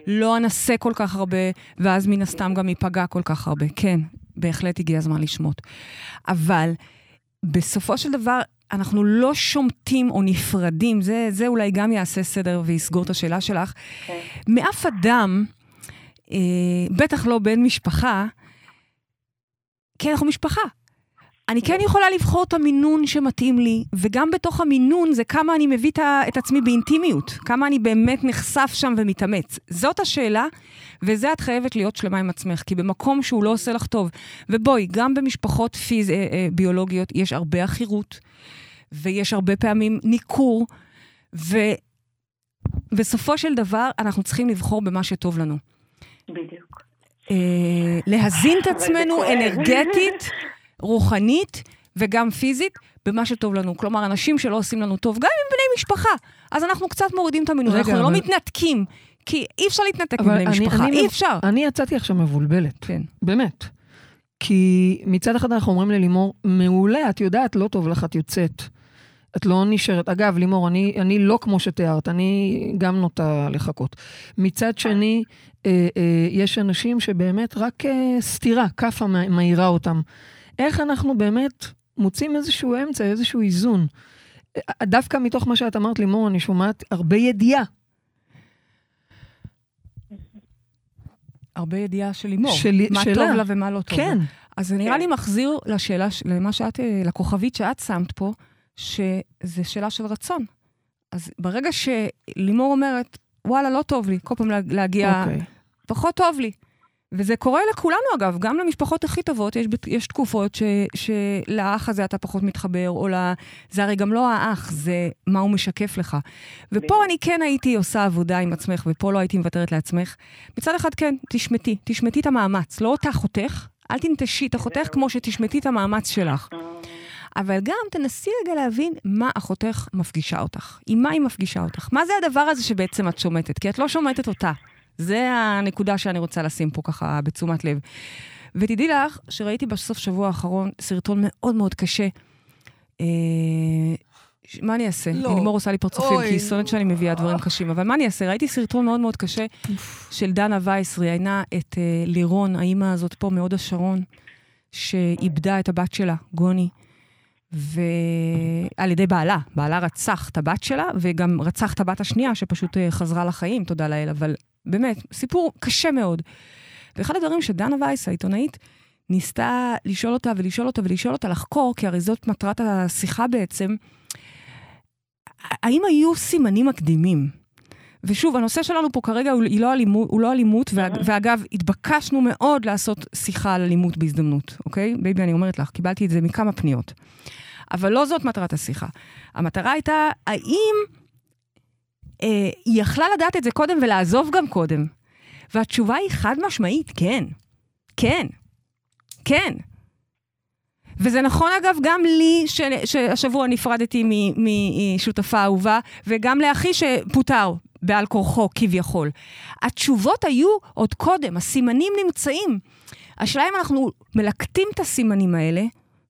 לא אנסה כל כך הרבה, ואז מן הסתם גם ייפגע כל כך הרבה. כן, בהחלט הגיע הזמן לשמוט. אבל בסופו של דבר, אנחנו לא שומטים או נפרדים, זה, זה אולי גם יעשה סדר ויסגור את השאלה שלך. כן. מאף אדם, אה, בטח לא בן משפחה, כי אנחנו משפחה. אני כן יכולה לבחור את המינון שמתאים לי, וגם בתוך המינון זה כמה אני מביא את עצמי באינטימיות, כמה אני באמת נחשף שם ומתאמץ. זאת השאלה, וזה את חייבת להיות שלמה עם עצמך, כי במקום שהוא לא עושה לך טוב, ובואי, גם במשפחות פיז... אה, אה, ביולוגיות יש הרבה עכירות, ויש הרבה פעמים ניכור, ובסופו של דבר אנחנו צריכים לבחור במה שטוב לנו. בדיוק. אה, להזין את עצמנו. אנרגטית, רוחנית וגם פיזית במה שטוב לנו. כלומר, אנשים שלא עושים לנו טוב, גם עם בני משפחה, אז אנחנו קצת מורידים את המינון, אנחנו לא אבל- מתנתקים, כי אי אפשר להתנתק מבני אני- משפחה, אני אי אפשר. אני יצאתי עכשיו מבולבלת, כן. באמת. כי מצד אחד אנחנו אומרים ללימור, מעולה, את יודעת, לא טוב לך, את יוצאת. את לא נשארת. אגב, לימור, אני, אני לא כמו שתיארת, אני גם נוטה לחכות. מצד שני, אה, אה, יש אנשים שבאמת רק אה, סתירה, כאפה מא- מאירה אותם. איך אנחנו באמת מוצאים איזשהו אמצע, איזשהו איזון? אה, דווקא מתוך מה שאת אמרת, לימור, אני שומעת הרבה ידיעה. הרבה ידיעה של לימור. שלי- מה שלה. טוב לה ומה לא טוב לה. כן. אז זה נראה כן. לי מחזיר לשאלה, למה שאת, אה, לכוכבית שאת שמת פה, שזה שאלה של רצון. אז ברגע שלימור אומרת, וואלה, לא טוב לי, כל פעם לה- להגיע, אוקיי. פחות טוב לי. וזה קורה לכולנו, אגב, גם למשפחות הכי טובות, יש, יש תקופות ש, שלאח הזה אתה פחות מתחבר, או ל... זה הרי גם לא האח, זה מה הוא משקף לך. ופה. אני כן הייתי עושה עבודה עם עצמך, ופה לא הייתי מוותרת לעצמך. מצד אחד, כן, תשמטי, תשמטי את המאמץ. לא אותה חותך, אל תנטשי את החותך כמו שתשמטי את המאמץ שלך. אה, אבל גם תנסי רגע להבין מה אחותך מפגישה אותך. עם מה היא מפגישה אותך? מה זה הדבר הזה שבעצם את שומטת? כי את לא שומטת אותה. זה הנקודה שאני רוצה לשים פה ככה בתשומת לב. ותדעי לך שראיתי בסוף שבוע האחרון סרטון מאוד מאוד קשה. אה, מה אני אעשה? לא. לימור עושה לי פרצופים, אוי. כי היא שונאת שאני מביאה דברים קשים. אבל מה אני אעשה? ראיתי סרטון מאוד מאוד קשה של דנה וייס, ראיינה את אה, לירון, האימא הזאת פה מהוד השרון, שאיבדה את הבת שלה, גוני. ועל ידי בעלה, בעלה רצח את הבת שלה, וגם רצח את הבת השנייה, שפשוט אה, חזרה לחיים, תודה לאל, אבל באמת, סיפור קשה מאוד. ואחד הדברים שדנה וייס, העיתונאית, ניסתה לשאול אותה ולשאול אותה ולשאול אותה לחקור, כי הרי זאת מטרת השיחה בעצם, האם היו סימנים מקדימים? ושוב, הנושא שלנו פה כרגע הוא, לא אלימות, הוא לא אלימות, ואג, ואגב, התבקשנו מאוד לעשות שיחה על אלימות בהזדמנות, אוקיי? baby, אני אומרת לך, קיבלתי את זה מכמה פניות. אבל לא זאת מטרת השיחה. המטרה הייתה, האם אה, היא יכלה לדעת את זה קודם ולעזוב גם קודם? והתשובה היא חד משמעית, כן. כן. כן. וזה נכון, אגב, גם לי, ש... שהשבוע נפרדתי מ- משותפה אהובה, וגם לאחי שפוטר בעל כורחו, כביכול. התשובות היו עוד קודם, הסימנים נמצאים. השאלה אם אנחנו מלקטים את הסימנים האלה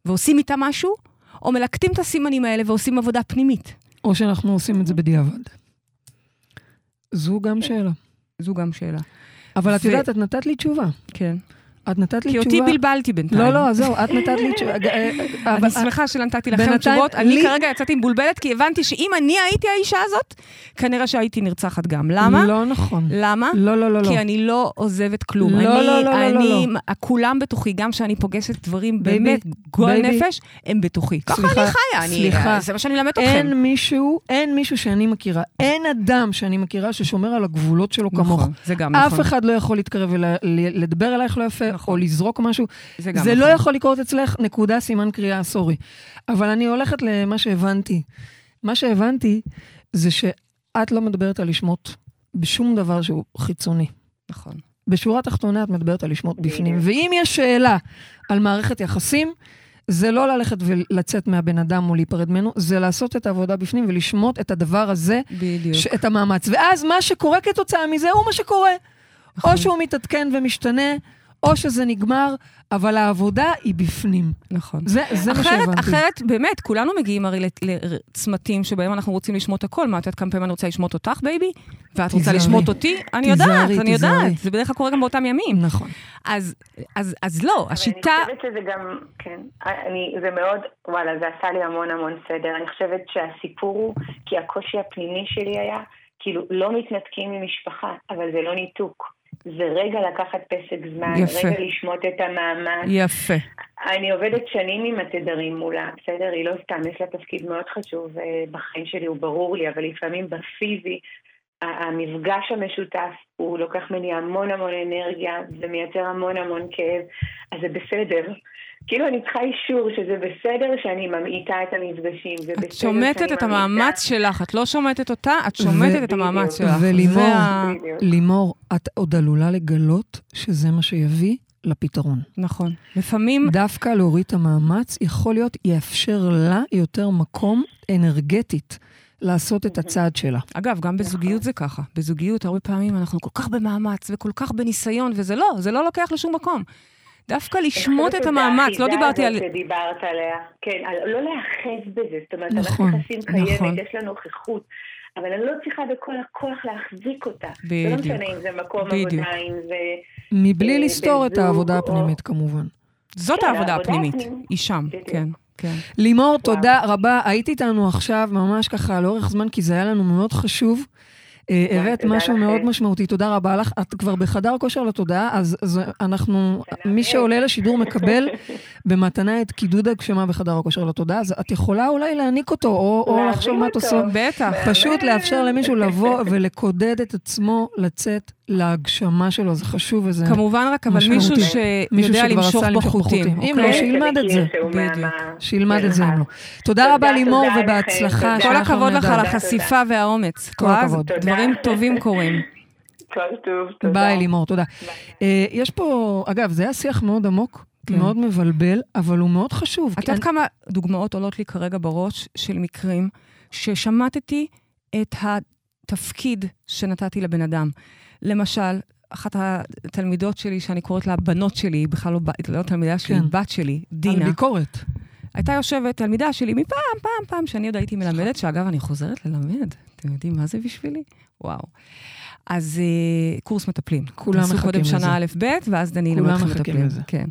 ועושים איתם משהו, או מלקטים את הסימנים האלה ועושים עבודה פנימית. או שאנחנו עושים את זה בדיעבד. זו גם שאלה. זו גם שאלה. אבל את יודעת, את נתת לי תשובה. כן. את נתת לי כי תשובה... אותי בלבלתי בינתיים. לא, לא, זהו, את נתת לי תשובה. אה, אבל- אני שמחה שנתתי לכם תשובות. אני כרגע יצאתי מבולבלת, כי הבנתי שאם אני הייתי האישה הזאת, כנראה שהייתי נרצחת גם. למה? לא נכון. למה? לא, לא, לא, לא. כי אני לא עוזבת כלום. לא, אני, לא, לא, לא, אני, לא, כולם בתוכי, גם כשאני פוגשת דברים באמת גועל. נפש, הם בתוכי. ככה אני חיה, אני, סליחה. זה מה שאני מלמדת אתכם. אין מישהו, אין מישהו שאני מכירה, אין אדם שאני מכירה ששומר על הגבולות שלו כמוך. נכון, זה גם אף נכון. אחד לא יכול להתקרב ולדבר אלייך לא יפה, נכון. או לזרוק משהו. זה גם זה נכון. לא יכול לקרות אצלך, נקודה, סימן קריאה, סורי. אבל אני הולכת למה שהבנתי. מה שהבנתי זה שאת לא מדברת על לשמוט בשום דבר שהוא חיצוני. נכון. בשורה התחתונה את מדברת על לשמוט בפנים. ואם יש שאלה על מערכת יחסים, זה לא ללכת ולצאת מהבן אדם או להיפרד ממנו, זה לעשות את העבודה בפנים ולשמוט את הדבר הזה, בדיוק. ש- את המאמץ. ואז מה שקורה כתוצאה מזה הוא מה שקורה. נכון. או שהוא מתעדכן ומשתנה, או שזה נגמר, אבל העבודה היא בפנים. נכון. זה, זה מה אחרת, שהבנתי. אחרת, באמת, כולנו מגיעים הרי לצמתים שבהם אנחנו רוצים לשמוט הכל. מה, את יודעת כמה פעמים אני רוצה לשמוט אותך, baby? ואת רוצה תיזהרי. לשמוט אותי? אני תיזהרי, יודעת, אני תיזהרי. יודעת. זה בדרך כלל קורה גם באותם ימים. נכון. אז, אז, אז לא, השיטה... אני חושבת שזה גם, כן, אני, זה מאוד, וואלה, זה עשה לי המון המון סדר. אני חושבת שהסיפור הוא, כי הקושי הפנימי שלי היה, כאילו, לא מתנתקים ממשפחה, אבל זה לא ניתוק. זה רגע לקחת פסק זמן, יפה. רגע לשמוט את המאמץ. יפה. אני עובדת שנים עם התדרים מולה, בסדר? היא לא סתם, יש לה תפקיד מאוד חשוב אה, בחיים שלי, הוא ברור לי, אבל לפעמים בפיזי, המפגש המשותף, הוא לוקח ממני המון המון אנרגיה, זה מייצר המון המון כאב, אז זה בסדר. כאילו אני צריכה אישור שזה בסדר שאני ממעיטה את המפגשים, זה בסדר את שומטת את. המאמץ שלך, את לא שומטת אותה, את שומטת את המאמץ שלך. ולימור. לימור, את עוד עלולה לגלות שזה מה שיביא לפתרון. נכון. לפעמים, דווקא להוריד את המאמץ, יכול להיות, יאפשר לה יותר מקום אנרגטית לעשות את הצעד שלה. אגב, גם בזוגיות זה ככה. בזוגיות, הרבה פעמים אנחנו כל כך במאמץ וכל כך בניסיון, וזה לא, זה לא לוקח לשום מקום. דווקא לשמוט את המאמץ, לא דיברתי על... שדיברת עליה. כן, על- לא להיאחז בזה. זאת אומרת, נכון, המערכת יחסים קיימת, נכון. יש לה נוכחות. אבל אני לא צריכה בכל הכוח להחזיק אותה. זה בדיוק. לא משנה אם זה מקום בדיוק. עבודה, אם זה... מבלי אה, לסתור את העבודה או- הפנימית כמובן. זאת כן, העבודה העבודה הפנימית. הפנימית. היא שם, בדיוק. כן, כן. לימור, תודה רבה. היית איתנו עכשיו ממש ככה לאורך זמן, כי זה היה לנו מאוד חשוב. אה, הבאת משהו. מאוד משמעותי, תודה רבה לך. את כבר בחדר כושר לתודעה, אז אנחנו. מי שעולה לשידור מקבל במתנה את קידוד הגשמה בחדר הכושר לתודעה, אז את יכולה אולי להעניק אותו, או לחשוב מה את. עושה. בטח. פשוט לאפשר למישהו לבוא ולקודד את עצמו לצאת להגשמה שלו, זה חשוב וזה... כמובן רק, אבל משמעותי. מישהו שיודע למשוך בחוטים. אם אוקיי? לא, שילמד את זה. בדיוק. שילמד את זה אם לא. תודה רבה לימור ובהצלחה. כל הכבוד לך. על החשיפה והאומץ. כל? הכבוד. דברים טובים קורים. כל טוב, תודה. ביי לימור, תודה. אה, יש פה, אגב, זה היה שיח מאוד עמוק, כן. מאוד מבלבל, אבל הוא מאוד חשוב. את יודעת כמה דוגמאות עולות לי כרגע בראש של מקרים ששמטתי את התפקיד שנתתי לבן אדם. למשל, אחת התלמידות שלי, שאני קוראת לה בנות שלי, היא בכלל לא, לא תלמידה שלי, כן. בת שלי, על דינה. ביקורת. הייתה יושבת תלמידה שלי מפעם, פעם, פעם, שאני עוד הייתי מלמדת, שאגב, אני חוזרת ללמד. אתם יודעים מה זה בשבילי? וואו. אז אה, קורס מטפלים. כולם תעשו מחכים קודם לזה. שנה א', ב', ואז דני כולם ילמד איך מחכים מטפלים. לזה. כן.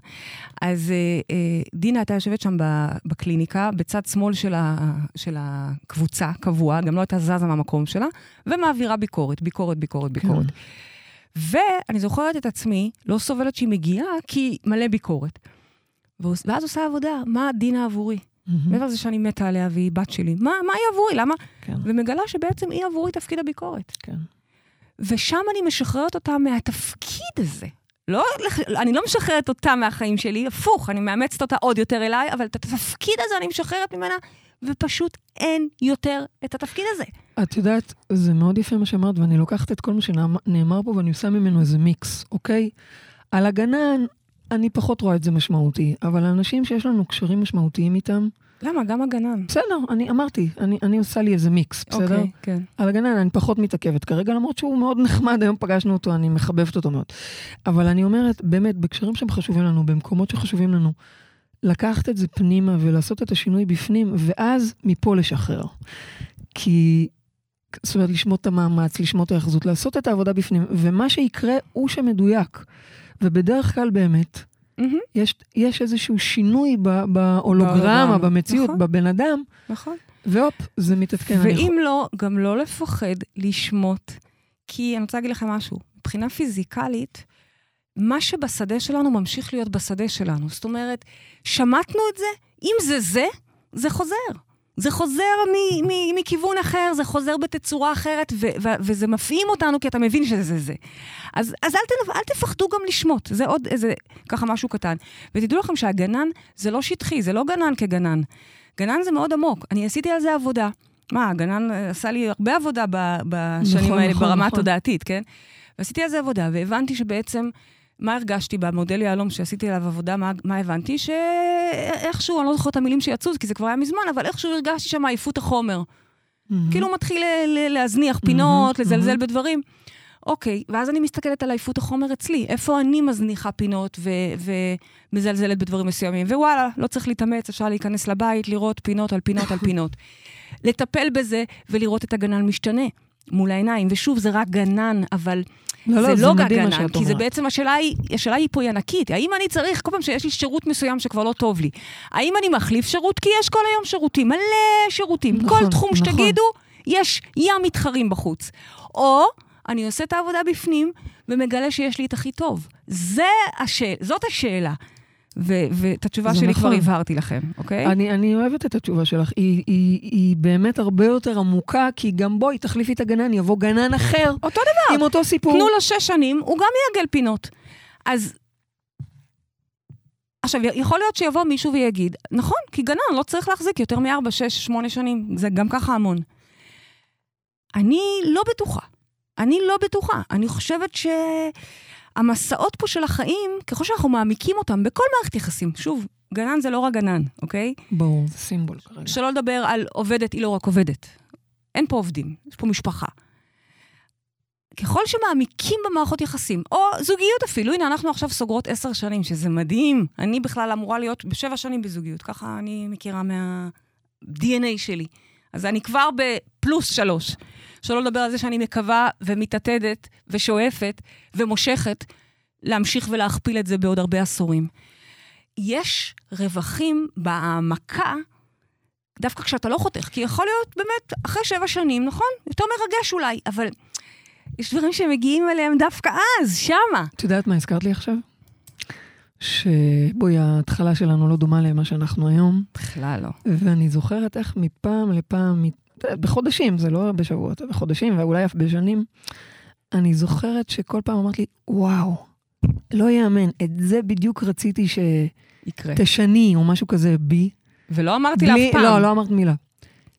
אז אה, אה, דינה הייתה יושבת שם בקליניקה, בצד שמאל של, ה, של הקבוצה, קבוע, גם לא הייתה זזה מהמקום שלה, ומעבירה ביקורת, ביקורת, ביקורת, ביקורת. ואני זוכרת את עצמי, לא סובלת שהיא מגיעה, כי מלא ביקורת. ואז עושה עבודה, מה דינה עבורי? מעבר לזה שאני מתה עליה והיא בת שלי, מה, מה היא עבורי? למה? כן, ומגלה שבעצם היא עבורי תפקיד הביקורת. כן. ושם אני משחררת אותה מהתפקיד הזה. לא, אני לא משחררת אותה מהחיים שלי, הפוך, אני מאמצת אותה עוד יותר אליי, אבל את התפקיד הזה אני משחררת ממנה, ופשוט אין יותר את התפקיד הזה. את יודעת, זה מאוד יפה מה שאמרת, ואני לוקחת את כל מה שנאמר פה ואני עושה ממנו איזה מיקס, אוקיי? על הגנן, אני פחות רואה את זה משמעותי, אבל האנשים שיש לנו קשרים משמעותיים איתם, למה? גם הגנן. בסדר, אני אמרתי, אני, אני עושה לי איזה מיקס, בסדר? אוקיי, כן. על הגנן אני פחות מתעכבת כרגע, למרות שהוא מאוד נחמד, היום פגשנו אותו, אני מחבבת אותו מאוד. אבל אני אומרת, באמת, בקשרים שהם חשובים לנו, במקומות שחשובים לנו, לקחת את זה פנימה ולעשות את השינוי בפנים, ואז מפה לשחרר. כי, זאת אומרת, לשמוט את המאמץ, לשמוט את ההאחזות, לעשות את העבודה בפנים, ומה שיקרה הוא שמדויק. ובדרך כלל באמת, מהמם, יש, יש איזשהו שינוי ב- בהולוגרמה, במציאות, נכון. בבן אדם, נכון. והופ, זה מתעדכן. ואם לא, גם לא לפחד לשמוט, כי אני רוצה להגיד לכם משהו, מבחינה פיזיקלית, מה שבשדה שלנו ממשיך להיות בשדה שלנו. זאת אומרת, שמטנו את זה, אם זה זה, זה חוזר. זה חוזר מ- מ- מכיוון אחר, זה חוזר בתצורה אחרת, ו- ו- וזה מפעים אותנו כי אתה מבין שזה זה. אז, אז אל, תנ- אל תפחדו גם לשמוט, זה עוד איזה, ככה משהו קטן. ותדעו לכם שהגנן זה לא שטחי, זה לא גנן כגנן. גנן זה מאוד עמוק. אני עשיתי על זה עבודה. מה, הגנן אה, עשה לי הרבה עבודה בשנים נכון, האלה נכון, ברמה נכון. התודעתית, כן? ועשיתי על זה עבודה, והבנתי שבעצם, מה הרגשתי במודל יהלום שעשיתי עליו עבודה, מה, מה הבנתי? שאיכשהו, אני לא זוכרת את המילים שיצאו, כי זה כבר היה מזמן, אבל איכשהו הרגשתי שם עייפות החומר. מהמם. כאילו הוא מתחיל להזניח פינות, מהמם, לזלזל מהמם. בדברים. אוקיי, ואז אני מסתכלת על עייפות החומר אצלי, איפה אני מזניחה פינות ו- ומזלזלת בדברים מסוימים. ווואלה, לא צריך להתאמץ, אפשר להיכנס לבית, לראות פינות על פינות על פינות. לטפל בזה ולראות את הגנן משתנה מול העיניים. ושוב, זה רק גנן, אבל לא, זה זה לא מדהים מה גנן, כי זה. בעצם השאלה היא, השאלה היא פה היא ענקית. האם אני צריך, כל פעם שיש לי שירות מסוים שכבר לא טוב לי, האם אני מחליף שירות? כי יש כל היום שירותים, מלא שירותים. נכון, כל תחום נכון. שתגידו, יש ים מתחרים בחוץ. או אני עושה את העבודה בפנים ומגלה שיש לי את הכי טוב. זה השאל, זאת השאלה. ואת התשובה שלי נכון. כבר הבהרתי לכם, אוקיי? אני, אני אוהבת את התשובה שלך, היא, היא, היא באמת הרבה יותר עמוקה, כי גם בואי, תחליפי את הגנן, יבוא גנן אחר, אותו דבר. עם אותו סיפור. תנו לו שש שנים, הוא גם יעגל פינות. אז... עכשיו, יכול להיות שיבוא מישהו ויגיד, נכון, כי גנן לא צריך להחזיק יותר מארבע, שש, שמונה שנים, זה גם ככה המון. אני לא בטוחה. אני לא בטוחה. אני חושבת שהמסעות פה של החיים, ככל שאנחנו מעמיקים אותם בכל מערכת יחסים, שוב, גנן זה לא רק גנן, אוקיי? ברור, זה סימבול כרגע. שלא לדבר על עובדת, היא לא רק עובדת. אין פה עובדים, יש פה משפחה. ככל שמעמיקים במערכות יחסים, או זוגיות אפילו, הנה, אנחנו עכשיו סוגרות עשר שנים, שזה מדהים. אני בכלל אמורה להיות בשבע שנים בזוגיות, ככה אני מכירה מה-DNA שלי. אז אני כבר בפלוס שלוש. שלא לדבר על זה שאני מקווה ומתעתדת ושואפת ומושכת להמשיך ולהכפיל את זה בעוד הרבה עשורים. יש רווחים בהעמקה, דווקא כשאתה לא חותך, כי יכול להיות באמת, אחרי שבע שנים, נכון? יותר מרגש אולי, אבל יש דברים שהם מגיעים אליהם דווקא אז, שמה. את יודעת מה הזכרת לי עכשיו? שבואי, ההתחלה שלנו לא דומה למה שאנחנו היום, בכלל לא. ואני זוכרת איך מפעם לפעם, בחודשים, זה לא בשבועות, בחודשים ואולי אף בשנים, אני זוכרת שכל פעם אמרת לי, וואו, לא יאמן, את זה בדיוק רציתי יקרה. שתשני, או משהו כזה בי. ולא אמרתי לה אף פעם. לא, לא אמרת מילה.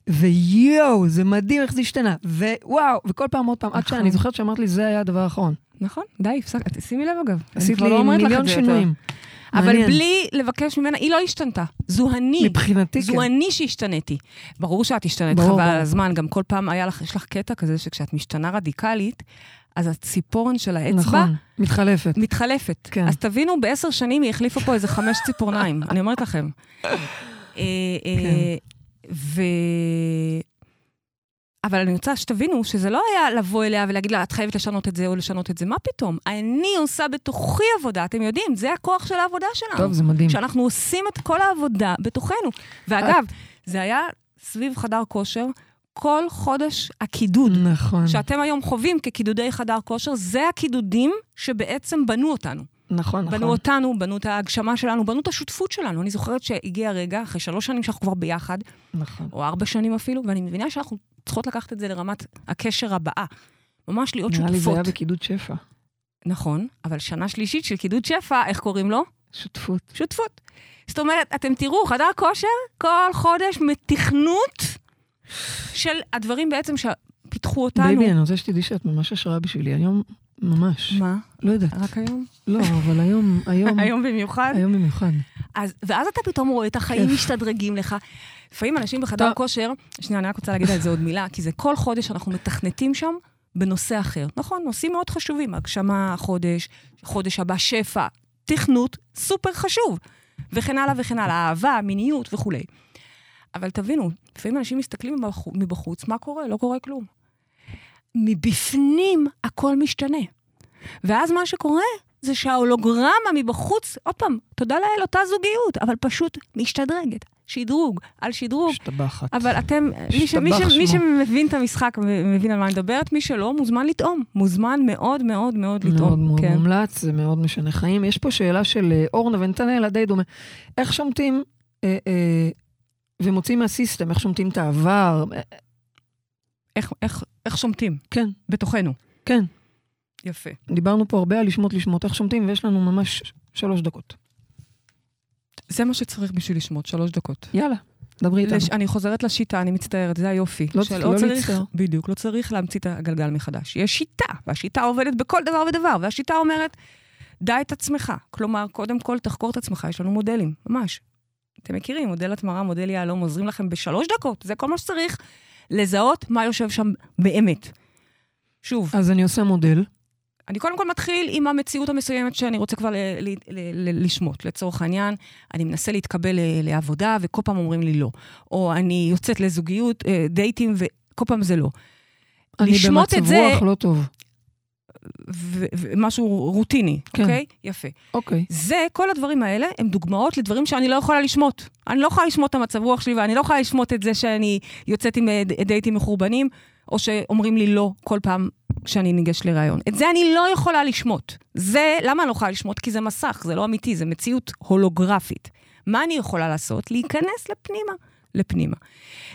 ויואו, זה מדהים איך זה השתנה. ווואו, וכל פעם עוד פעם, עד נכון. שאני זוכרת שאמרת לי, זה היה הדבר האחרון. נכון, די, הפסקת. שימי לב אגב. עשית לי לא מיליון יותר. אבל מעניין. בלי לבקש ממנה, היא לא השתנתה. זו אני. מבחינתי, זו כן. אני שהשתניתי. ברור שאת השתנית ברור, חבל. על הזמן, גם כל פעם היה לך, יש לך קטע כזה שכשאת משתנה רדיקלית, אז הציפורן של האצבע נכון, מתחלפת. מתחלפת. כן. אז תבינו, בעשר שנים היא החליפה פה איזה חמש ציפורניים, אני אומרת לכם. אה, אה, ו... אבל אני רוצה שתבינו שזה לא היה לבוא אליה ולהגיד לה, את חייבת לשנות את זה או לשנות את זה, מה פתאום? אני עושה בתוכי עבודה, אתם יודעים, זה הכוח של העבודה שלנו. טוב, זה מדהים. שאנחנו עושים את כל העבודה בתוכנו. ואגב, זה היה סביב חדר כושר, כל חודש הקידוד. נכון, שאתם היום חווים כקידודי חדר כושר, זה הקידודים שבעצם בנו אותנו. נכון, בנו נכון. אותנו, בנו את ההגשמה שלנו, בנו את השותפות שלנו. אני זוכרת שהגיע הרגע, אחרי שלוש שנים שאנחנו כבר ביחד, נכון. או ארבע שנים אפילו, ואני מבינה שאנחנו צריכות לקחת את זה לרמת הקשר הבאה. ממש להיות נראה לי זה שותפות. היה בקידוד שפע. נכון, אבל שנה שלישית של קידוד שפע, איך קוראים לו? שותפות. שותפות. זאת אומרת, אתם תראו, חדר כושר, כל חודש מתכנות של הדברים בעצם שפיתחו אותנו. baby, אני רוצה שתדעי שאת ממש השראה בשבילי. היום, ממש. מה? לא יודעת. רק היום? לא, אבל היום, היום, היום במיוחד? היום במיוחד. אז, ואז אתה פתאום רואה את החיים כיף. משתדרגים לך. לפעמים אנשים בחדר. כושר, שנייה, אני רק רוצה להגיד על זה עוד מילה, כי זה כל חודש אנחנו מתכנתים שם בנושא אחר. נכון, נושאים מאוד חשובים, הגשמה חודש, חודש הבא שפע, תכנות, סופר חשוב, וכן הלאה וכן הלאה, אהבה, מיניות וכולי. אבל תבינו, לפעמים אנשים מסתכלים מבחו- מבחוץ, מה קורה? לא קורה כלום. מבפנים הכל משתנה. ואז מה שקורה זה שההולוגרמה מבחוץ, עוד פעם, תודה לאל, אותה זוגיות, אבל פשוט משתדרגת. שדרוג על שדרוג. משתבחת. אבל אתם, מי, ש, מי, ש, מי. שמבין את המשחק ומבין על מה אני מדברת, מי שלא, מוזמן לטעום. מוזמן מאוד מאוד מאוד לטעום. מאוד מאוד כן. מומלץ, זה מאוד משנה חיים. יש פה שאלה של אה, אורנה ונתנאל, די דומה. איך שומטים אה, אה, ומוצאים מהסיסטם, איך שומטים את העבר? אה, איך, איך, איך שומטים? כן, בתוכנו. כן. יפה. דיברנו פה הרבה על לשמוט לשמוט, איך שומטים, ויש לנו ממש שלוש דקות. זה מה שצריך בשביל לשמוט, שלוש דקות. יאללה, דברי איתנו. לש... אני חוזרת לשיטה, אני מצטערת, זה היופי. לא- של- לא צריך, להצטער. בדיוק, לא צריך להמציא את הגלגל מחדש. יש שיטה, והשיטה עובדת בכל דבר ודבר, והשיטה אומרת, דע את עצמך. כלומר, קודם כל תחקור את עצמך, יש לנו מודלים, ממש. אתם מכירים, מודל התמרה, מודל יהלום, עוזרים לכם בשלוש דקות, זה כל מה שצריך, לזהות מה יושב שם באמת. שוב, אז אני עושה מודל. אני קודם כל מתחיל עם המציאות המסוימת שאני רוצה כבר ל- ל- ל- ל- לשמוט. לצורך העניין, אני מנסה להתקבל ל- לעבודה, וכל פעם אומרים לי לא. או אני יוצאת לזוגיות, אה, דייטים, וכל פעם זה לא. אני במצב זה- רוח לא טוב. ו- ומשהו רוטיני, כן. אוקיי? יפה. אוקיי. זה, כל הדברים האלה, הם דוגמאות לדברים שאני לא יכולה לשמוט. אני לא יכולה לשמוט את המצב רוח שלי, ואני לא יכולה לשמוט את זה שאני יוצאת עם אה, דייטים מחורבנים, או שאומרים לי לא כל פעם כשאני ניגשת לראיון. את זה אני לא יכולה לשמוט. זה, למה אני לא יכולה לשמוט? כי זה מסך, זה לא אמיתי, זה מציאות הולוגרפית. מה אני יכולה לעשות? להיכנס לפנימה. לפנימה.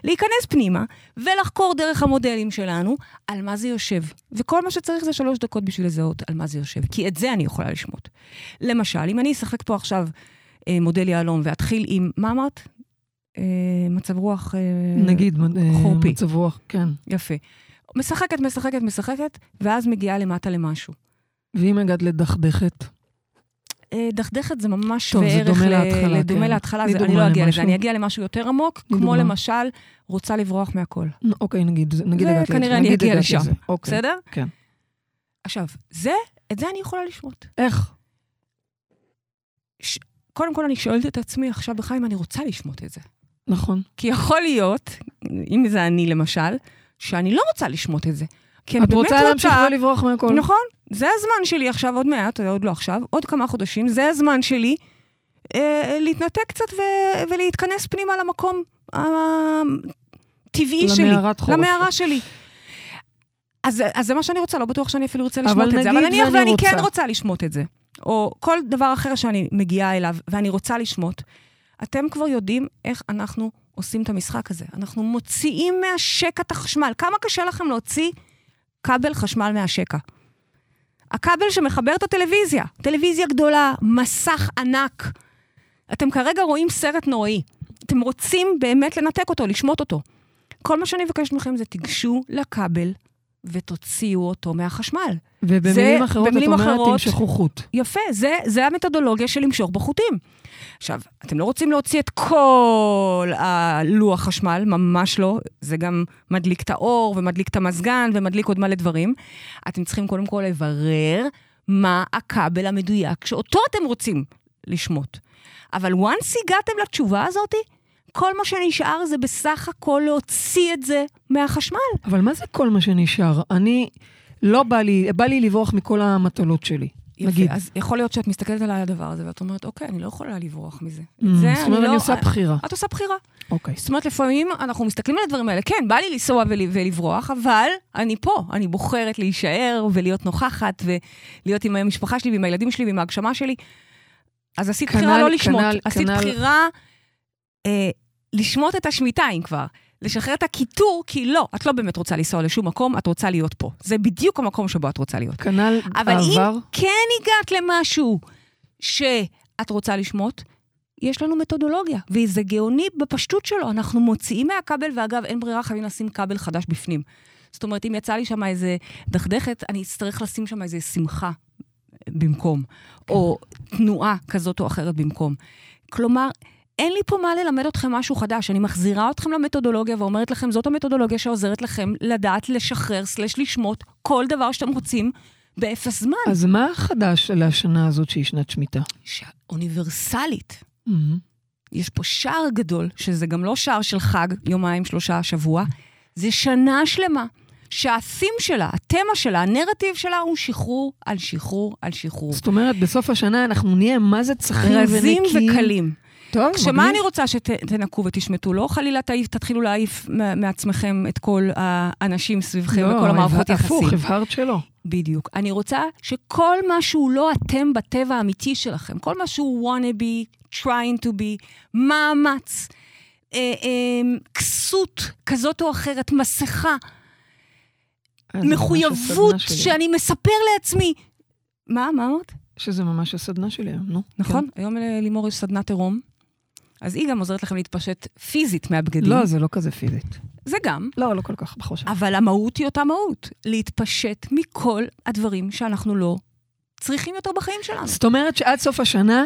להיכנס פנימה ולחקור דרך המודלים שלנו על מה זה יושב. וכל מה שצריך זה שלוש דקות בשביל לזהות על מה זה יושב, כי את זה אני יכולה לשמוט. למשל, אם אני אשחק פה עכשיו אה, מודל יהלום ואתחיל עם, מה אמרת? אה, מצב רוח... אה, נגיד, אה, חורפי. מצב רוח, כן. יפה. משחקת, משחקת, משחקת, ואז מגיעה למטה למשהו. ואם הגעת לדכדכת, דכדכת זה ממש טוב, זה שווה ערך דומה ל- להתחלה, לדומה כן. להתחלה, תני זה- אני לא אגיע לזה. אני אגיע למשהו יותר עמוק, כמו. למשל, רוצה לברוח מהכל. אוקיי, נגיד, נגיד זה הגעת לזה, כנראה אני נגיד אגיע לשם. אוקיי. בסדר? כן. עכשיו, זה, את זה אני יכולה לשמוט. איך? קודם כל, אני שואלת את עצמי עכשיו בחיים, אני רוצה לשמוט את זה. נכון. כי יכול להיות, אם זה אני למשל, שאני לא רוצה לשמוט את זה. כי אני את באמת רוצה להמשיך ולברוח מהכל. נכון, זה הזמן שלי עכשיו, עוד מעט, עוד לא עכשיו, עוד כמה חודשים, זה הזמן שלי אה, להתנתק קצת ו- ולהתכנס פנימה למקום הטבעי שלי. למערת חורף. למערה שלי. אז, אז זה מה שאני רוצה, לא בטוח שאני אפילו רוצה לשמוט את זה. אבל נגיד נניח ואני כן רוצה. רוצה לשמוט את זה, או כל דבר אחר שאני מגיעה אליו ואני רוצה לשמוט, אתם כבר יודעים איך אנחנו עושים את המשחק הזה. אנחנו מוציאים מהשקע את החשמל. כמה קשה לכם להוציא כבל חשמל מהשקע? הכבל שמחבר את הטלוויזיה, טלוויזיה גדולה, מסך ענק. אתם כרגע רואים סרט נוראי. אתם רוצים באמת לנתק אותו, לשמוט אותו. כל מה שאני מבקשת מכם זה תיגשו לכבל ותוציאו אותו מהחשמל. ובמילים זה- אחרות, את במילים אומרת, אחרות- תמשכו חוט. יפה, זה, זה המתודולוגיה של למשוך בחוטים. עכשיו, אתם לא רוצים להוציא את כל הלוח חשמל, ממש לא. זה גם מדליק את האור, ומדליק את המזגן, ומדליק עוד מלא דברים. אתם צריכים קודם כל לברר מה הכבל המדויק שאותו אתם רוצים לשמוט. אבל once הגעתם לתשובה הזאת, כל מה שנשאר זה בסך הכל להוציא את זה מהחשמל. אבל מה זה כל מה שנשאר? אני, לא בא לי, בא לי לברוח מכל המטלות שלי. יפה, נגיד. אז יכול להיות שאת מסתכלת על הדבר הזה ואת אומרת, אוקיי, אני לא יכולה לברוח מזה. Mm, זה זאת אומרת, לא- אני עושה בחירה. את עושה בחירה. אוקיי. זאת אומרת, לפעמים אנחנו מסתכלים על הדברים האלה, כן, בא לי לנסוע ול, ולברוח, אבל אני פה, אני בוחרת להישאר ולהיות נוכחת, ולהיות עם המשפחה שלי ועם הילדים שלי ועם ההגשמה שלי. אז עשית כנ"ל- בחירה לא לשמוט, כנ"ל- עשית כנ"ל- בחירה אה, לשמוט את השמיטה, אם כבר. לשחרר את הקיטור, כי לא, את לא באמת רוצה לנסוע לשום מקום, את רוצה להיות פה. זה בדיוק המקום שבו את רוצה להיות. כנ"ל אבל העבר. אם כן הגעת למשהו שאת רוצה לשמוט, יש לנו מתודולוגיה, וזה גאוני בפשטות שלו. אנחנו מוציאים מהכבל, ואגב, אין ברירה, חייבים לשים כבל חדש בפנים. זאת אומרת, אם יצא לי שם איזה דכדכת, אני אצטרך לשים שם איזה שמחה במקום, או תנועה כזאת או אחרת במקום. כלומר, אין לי פה מה ללמד אתכם משהו חדש, אני מחזירה אתכם למתודולוגיה ואומרת לכם, זאת המתודולוגיה שעוזרת לכם לדעת לשחרר, סלש לשמוט, כל דבר שאתם רוצים באפס זמן. אז מה החדש לשנה הזאת שהיא שנת שמיטה? אוניברסלית. Mhm. יש פה שער גדול, שזה גם לא שער של חג, יומיים, שלושה, שבוע, זה שנה שלמה, שהתים שלה, התמה שלה, הנרטיב שלה הוא שחרור על שחרור על שחרור. זאת אומרת, בסוף השנה אנחנו נהיה מה זה צחים רזים ונקיים. וקלים. טוב, עכשיו, מה מגניב. אני רוצה שתנקו ותשמטו? לא חלילה תעיף- תתחילו להעיף מעצמכם את כל האנשים סביבכם לא, וכל המערכות יחסים. הפוך, הבהרת שלא. בדיוק. אני רוצה שכל מה שהוא לא אתם בטבע האמיתי שלכם, כל מה שהוא wanna be, trying to be, מאמץ, אה, אה, כסות כזאת או אחרת, מסכה, אה, מחויבות. שאני מספר לעצמי. מה, מה אמרת? שזה ממש הסדנה שלי היום, נו. נכון, היום ללימור יש סדנת עירום, אז היא גם עוזרת לכם להתפשט פיזית. מהבגדים. לא, זה לא כזה פיזית. זה גם. לא, לא כל כך, בחושך. אבל המהות היא אותה מהות, להתפשט מכל הדברים שאנחנו לא צריכים יותר בחיים שלנו. זאת אומרת שעד סוף השנה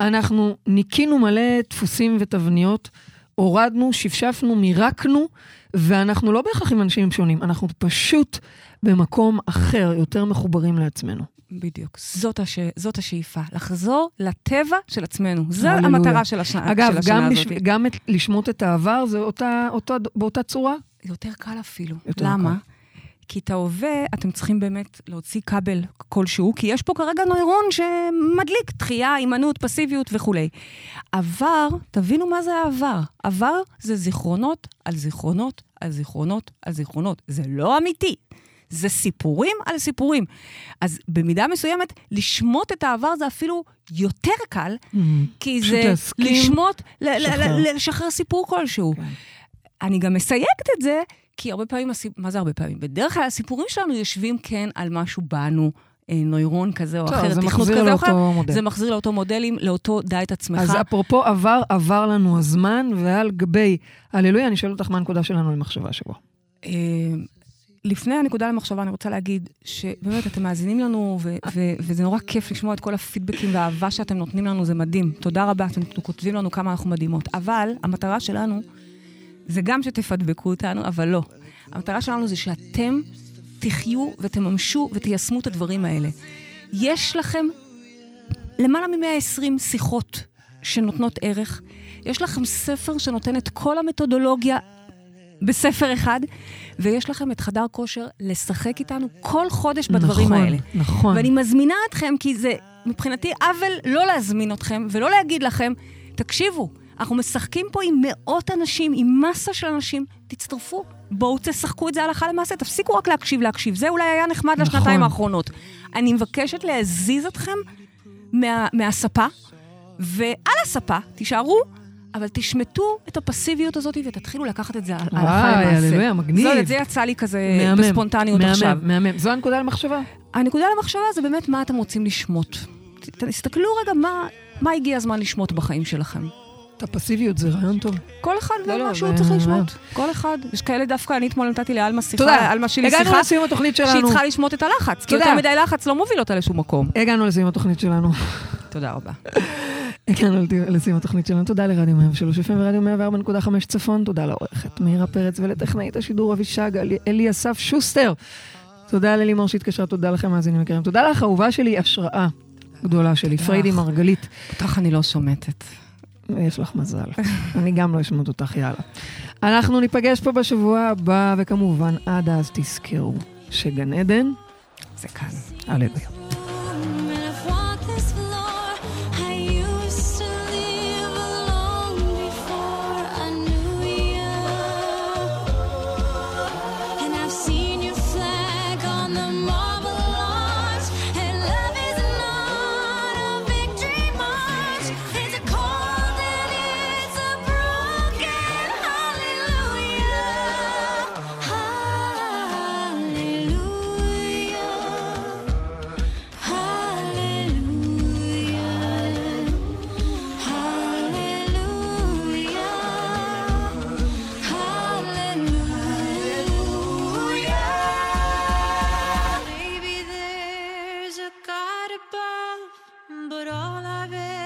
אנחנו ניקינו מלא דפוסים ותבניות, הורדנו, שפשפנו, מירקנו, ואנחנו לא בהכרח עם אנשים שונים, אנחנו פשוט במקום אחר, יותר מחוברים לעצמנו. בדיוק, זאת, הש... זאת השאיפה, לחזור לטבע של עצמנו. זו. המטרה של, השנה, אגב, של השנה גם, הזאת. לש... גם את, לשמוט את העבר זה אותה, אותה, באותה צורה? יותר קל אפילו. יותר למה? קל. כי את ההווה, אתם צריכים באמת להוציא כבל כלשהו, כי יש פה כרגע נוירון שמדליק דחייה, הימנעות, פסיביות וכולי. עבר, תבינו מה זה העבר. עבר זה זיכרונות על זיכרונות על זיכרונות על זיכרונות. זה לא אמיתי. זה סיפורים על סיפורים. אז במידה מסוימת, לשמוט את העבר זה אפילו יותר קל, כי פשוט זה להסכים, לשמוט, לשחרר. סיפור כלשהו. כן. אני גם מסייגת את זה, כי הרבה פעמים. מה זה הרבה פעמים? בדרך כלל הסיפורים שלנו יושבים כן על משהו בנו, אה, נוירון כזה או טוב, אחר, זה תכנות מחזיר כזה או אחר. לאותו מודל. זה מחזיר לאותו מודלים, לאותו דע את עצמך. אז אפרופו עבר, עבר לנו הזמן, ועל גבי הללויה, אני שואל אותך מה הנקודה שלנו למחשבה השבוע. לפני הנקודה למחשבה, אני רוצה להגיד שבאמת, אתם מאזינים לנו, ו- ו- וזה נורא כיף לשמוע את כל הפידבקים והאהבה שאתם נותנים לנו, זה מדהים. תודה רבה, אתם כותבים לנו כמה אנחנו מדהימות. אבל המטרה שלנו זה גם שתפדבקו אותנו, אבל לא. המטרה שלנו זה שאתם תחיו ותממשו ותיישמו את הדברים האלה. יש לכם למעלה מ-120 שיחות שנותנות ערך. יש לכם ספר שנותן את כל המתודולוגיה בספר אחד, ויש לכם את חדר כושר לשחק איתנו כל חודש בדברים נכון, האלה. נכון. ואני מזמינה אתכם, כי זה מבחינתי עוול לא להזמין אתכם ולא להגיד לכם, תקשיבו, אנחנו משחקים פה עם מאות אנשים, עם מסה של אנשים. תצטרפו, בואו תשחקו את זה הלכה למעשה, תפסיקו רק להקשיב להקשיב. זה אולי היה נחמד נכון. לשנתיים האחרונות. אני מבקשת להזיז אתכם מה, מהספה, ועל הספה תישארו, אבל תשמטו את הפסיביות הזאת ותתחילו לקחת את זה הלכה וואי, למעשה. הללויה, מגניב. זאת, זה יצא לי כזה מהמם, בספונטניות מהמם, עכשיו. מהמם. זו הנקודה למחשבה. הנקודה למחשבה זה באמת מה אתם רוצים לשמוט. תסתכלו רגע מה, מה הגיע הזמן לשמוט בחיים שלכם. את הפסיביות זה רעיון טוב. כל אחד לא, לא, ומה שהוא זה- צריך לשמוט. כל אחד. יש כאלה דווקא, אני אתמול נתתי לאלמה שיחה, תודה. אלמה שלי הגענו שיחה, לסיום התוכנית שהיא שלנו. צריכה לשמוט את הלחץ. כי תודה. יותר מדי לחץ לא מוביל אותה לשום מקום. הגענו לסיום התוכנית שלנו. תודה רבה. הגענו לסיום התוכנית שלנו. תודה לרדיו 103 FM ורדיו 104.5 צפון. תודה לעורכת מאירה פרץ ולטכנאית השידור אבישג אלי- אסף שוסטר. תודה ללימור שהתקשרה, תודה לכם מאזינים יקרים. תודה לך, אהובה שלי, השראה גדולה שלי, פריידי. מרגלית. אותך אני לא שומטת. יש לך מזל. אני גם לא אשמות אותך, יאללה. אנחנו ניפגש פה בשבוע הבא, וכמובן, עד אז תזכרו שגן עדן, זה כאן. הללויה. love it.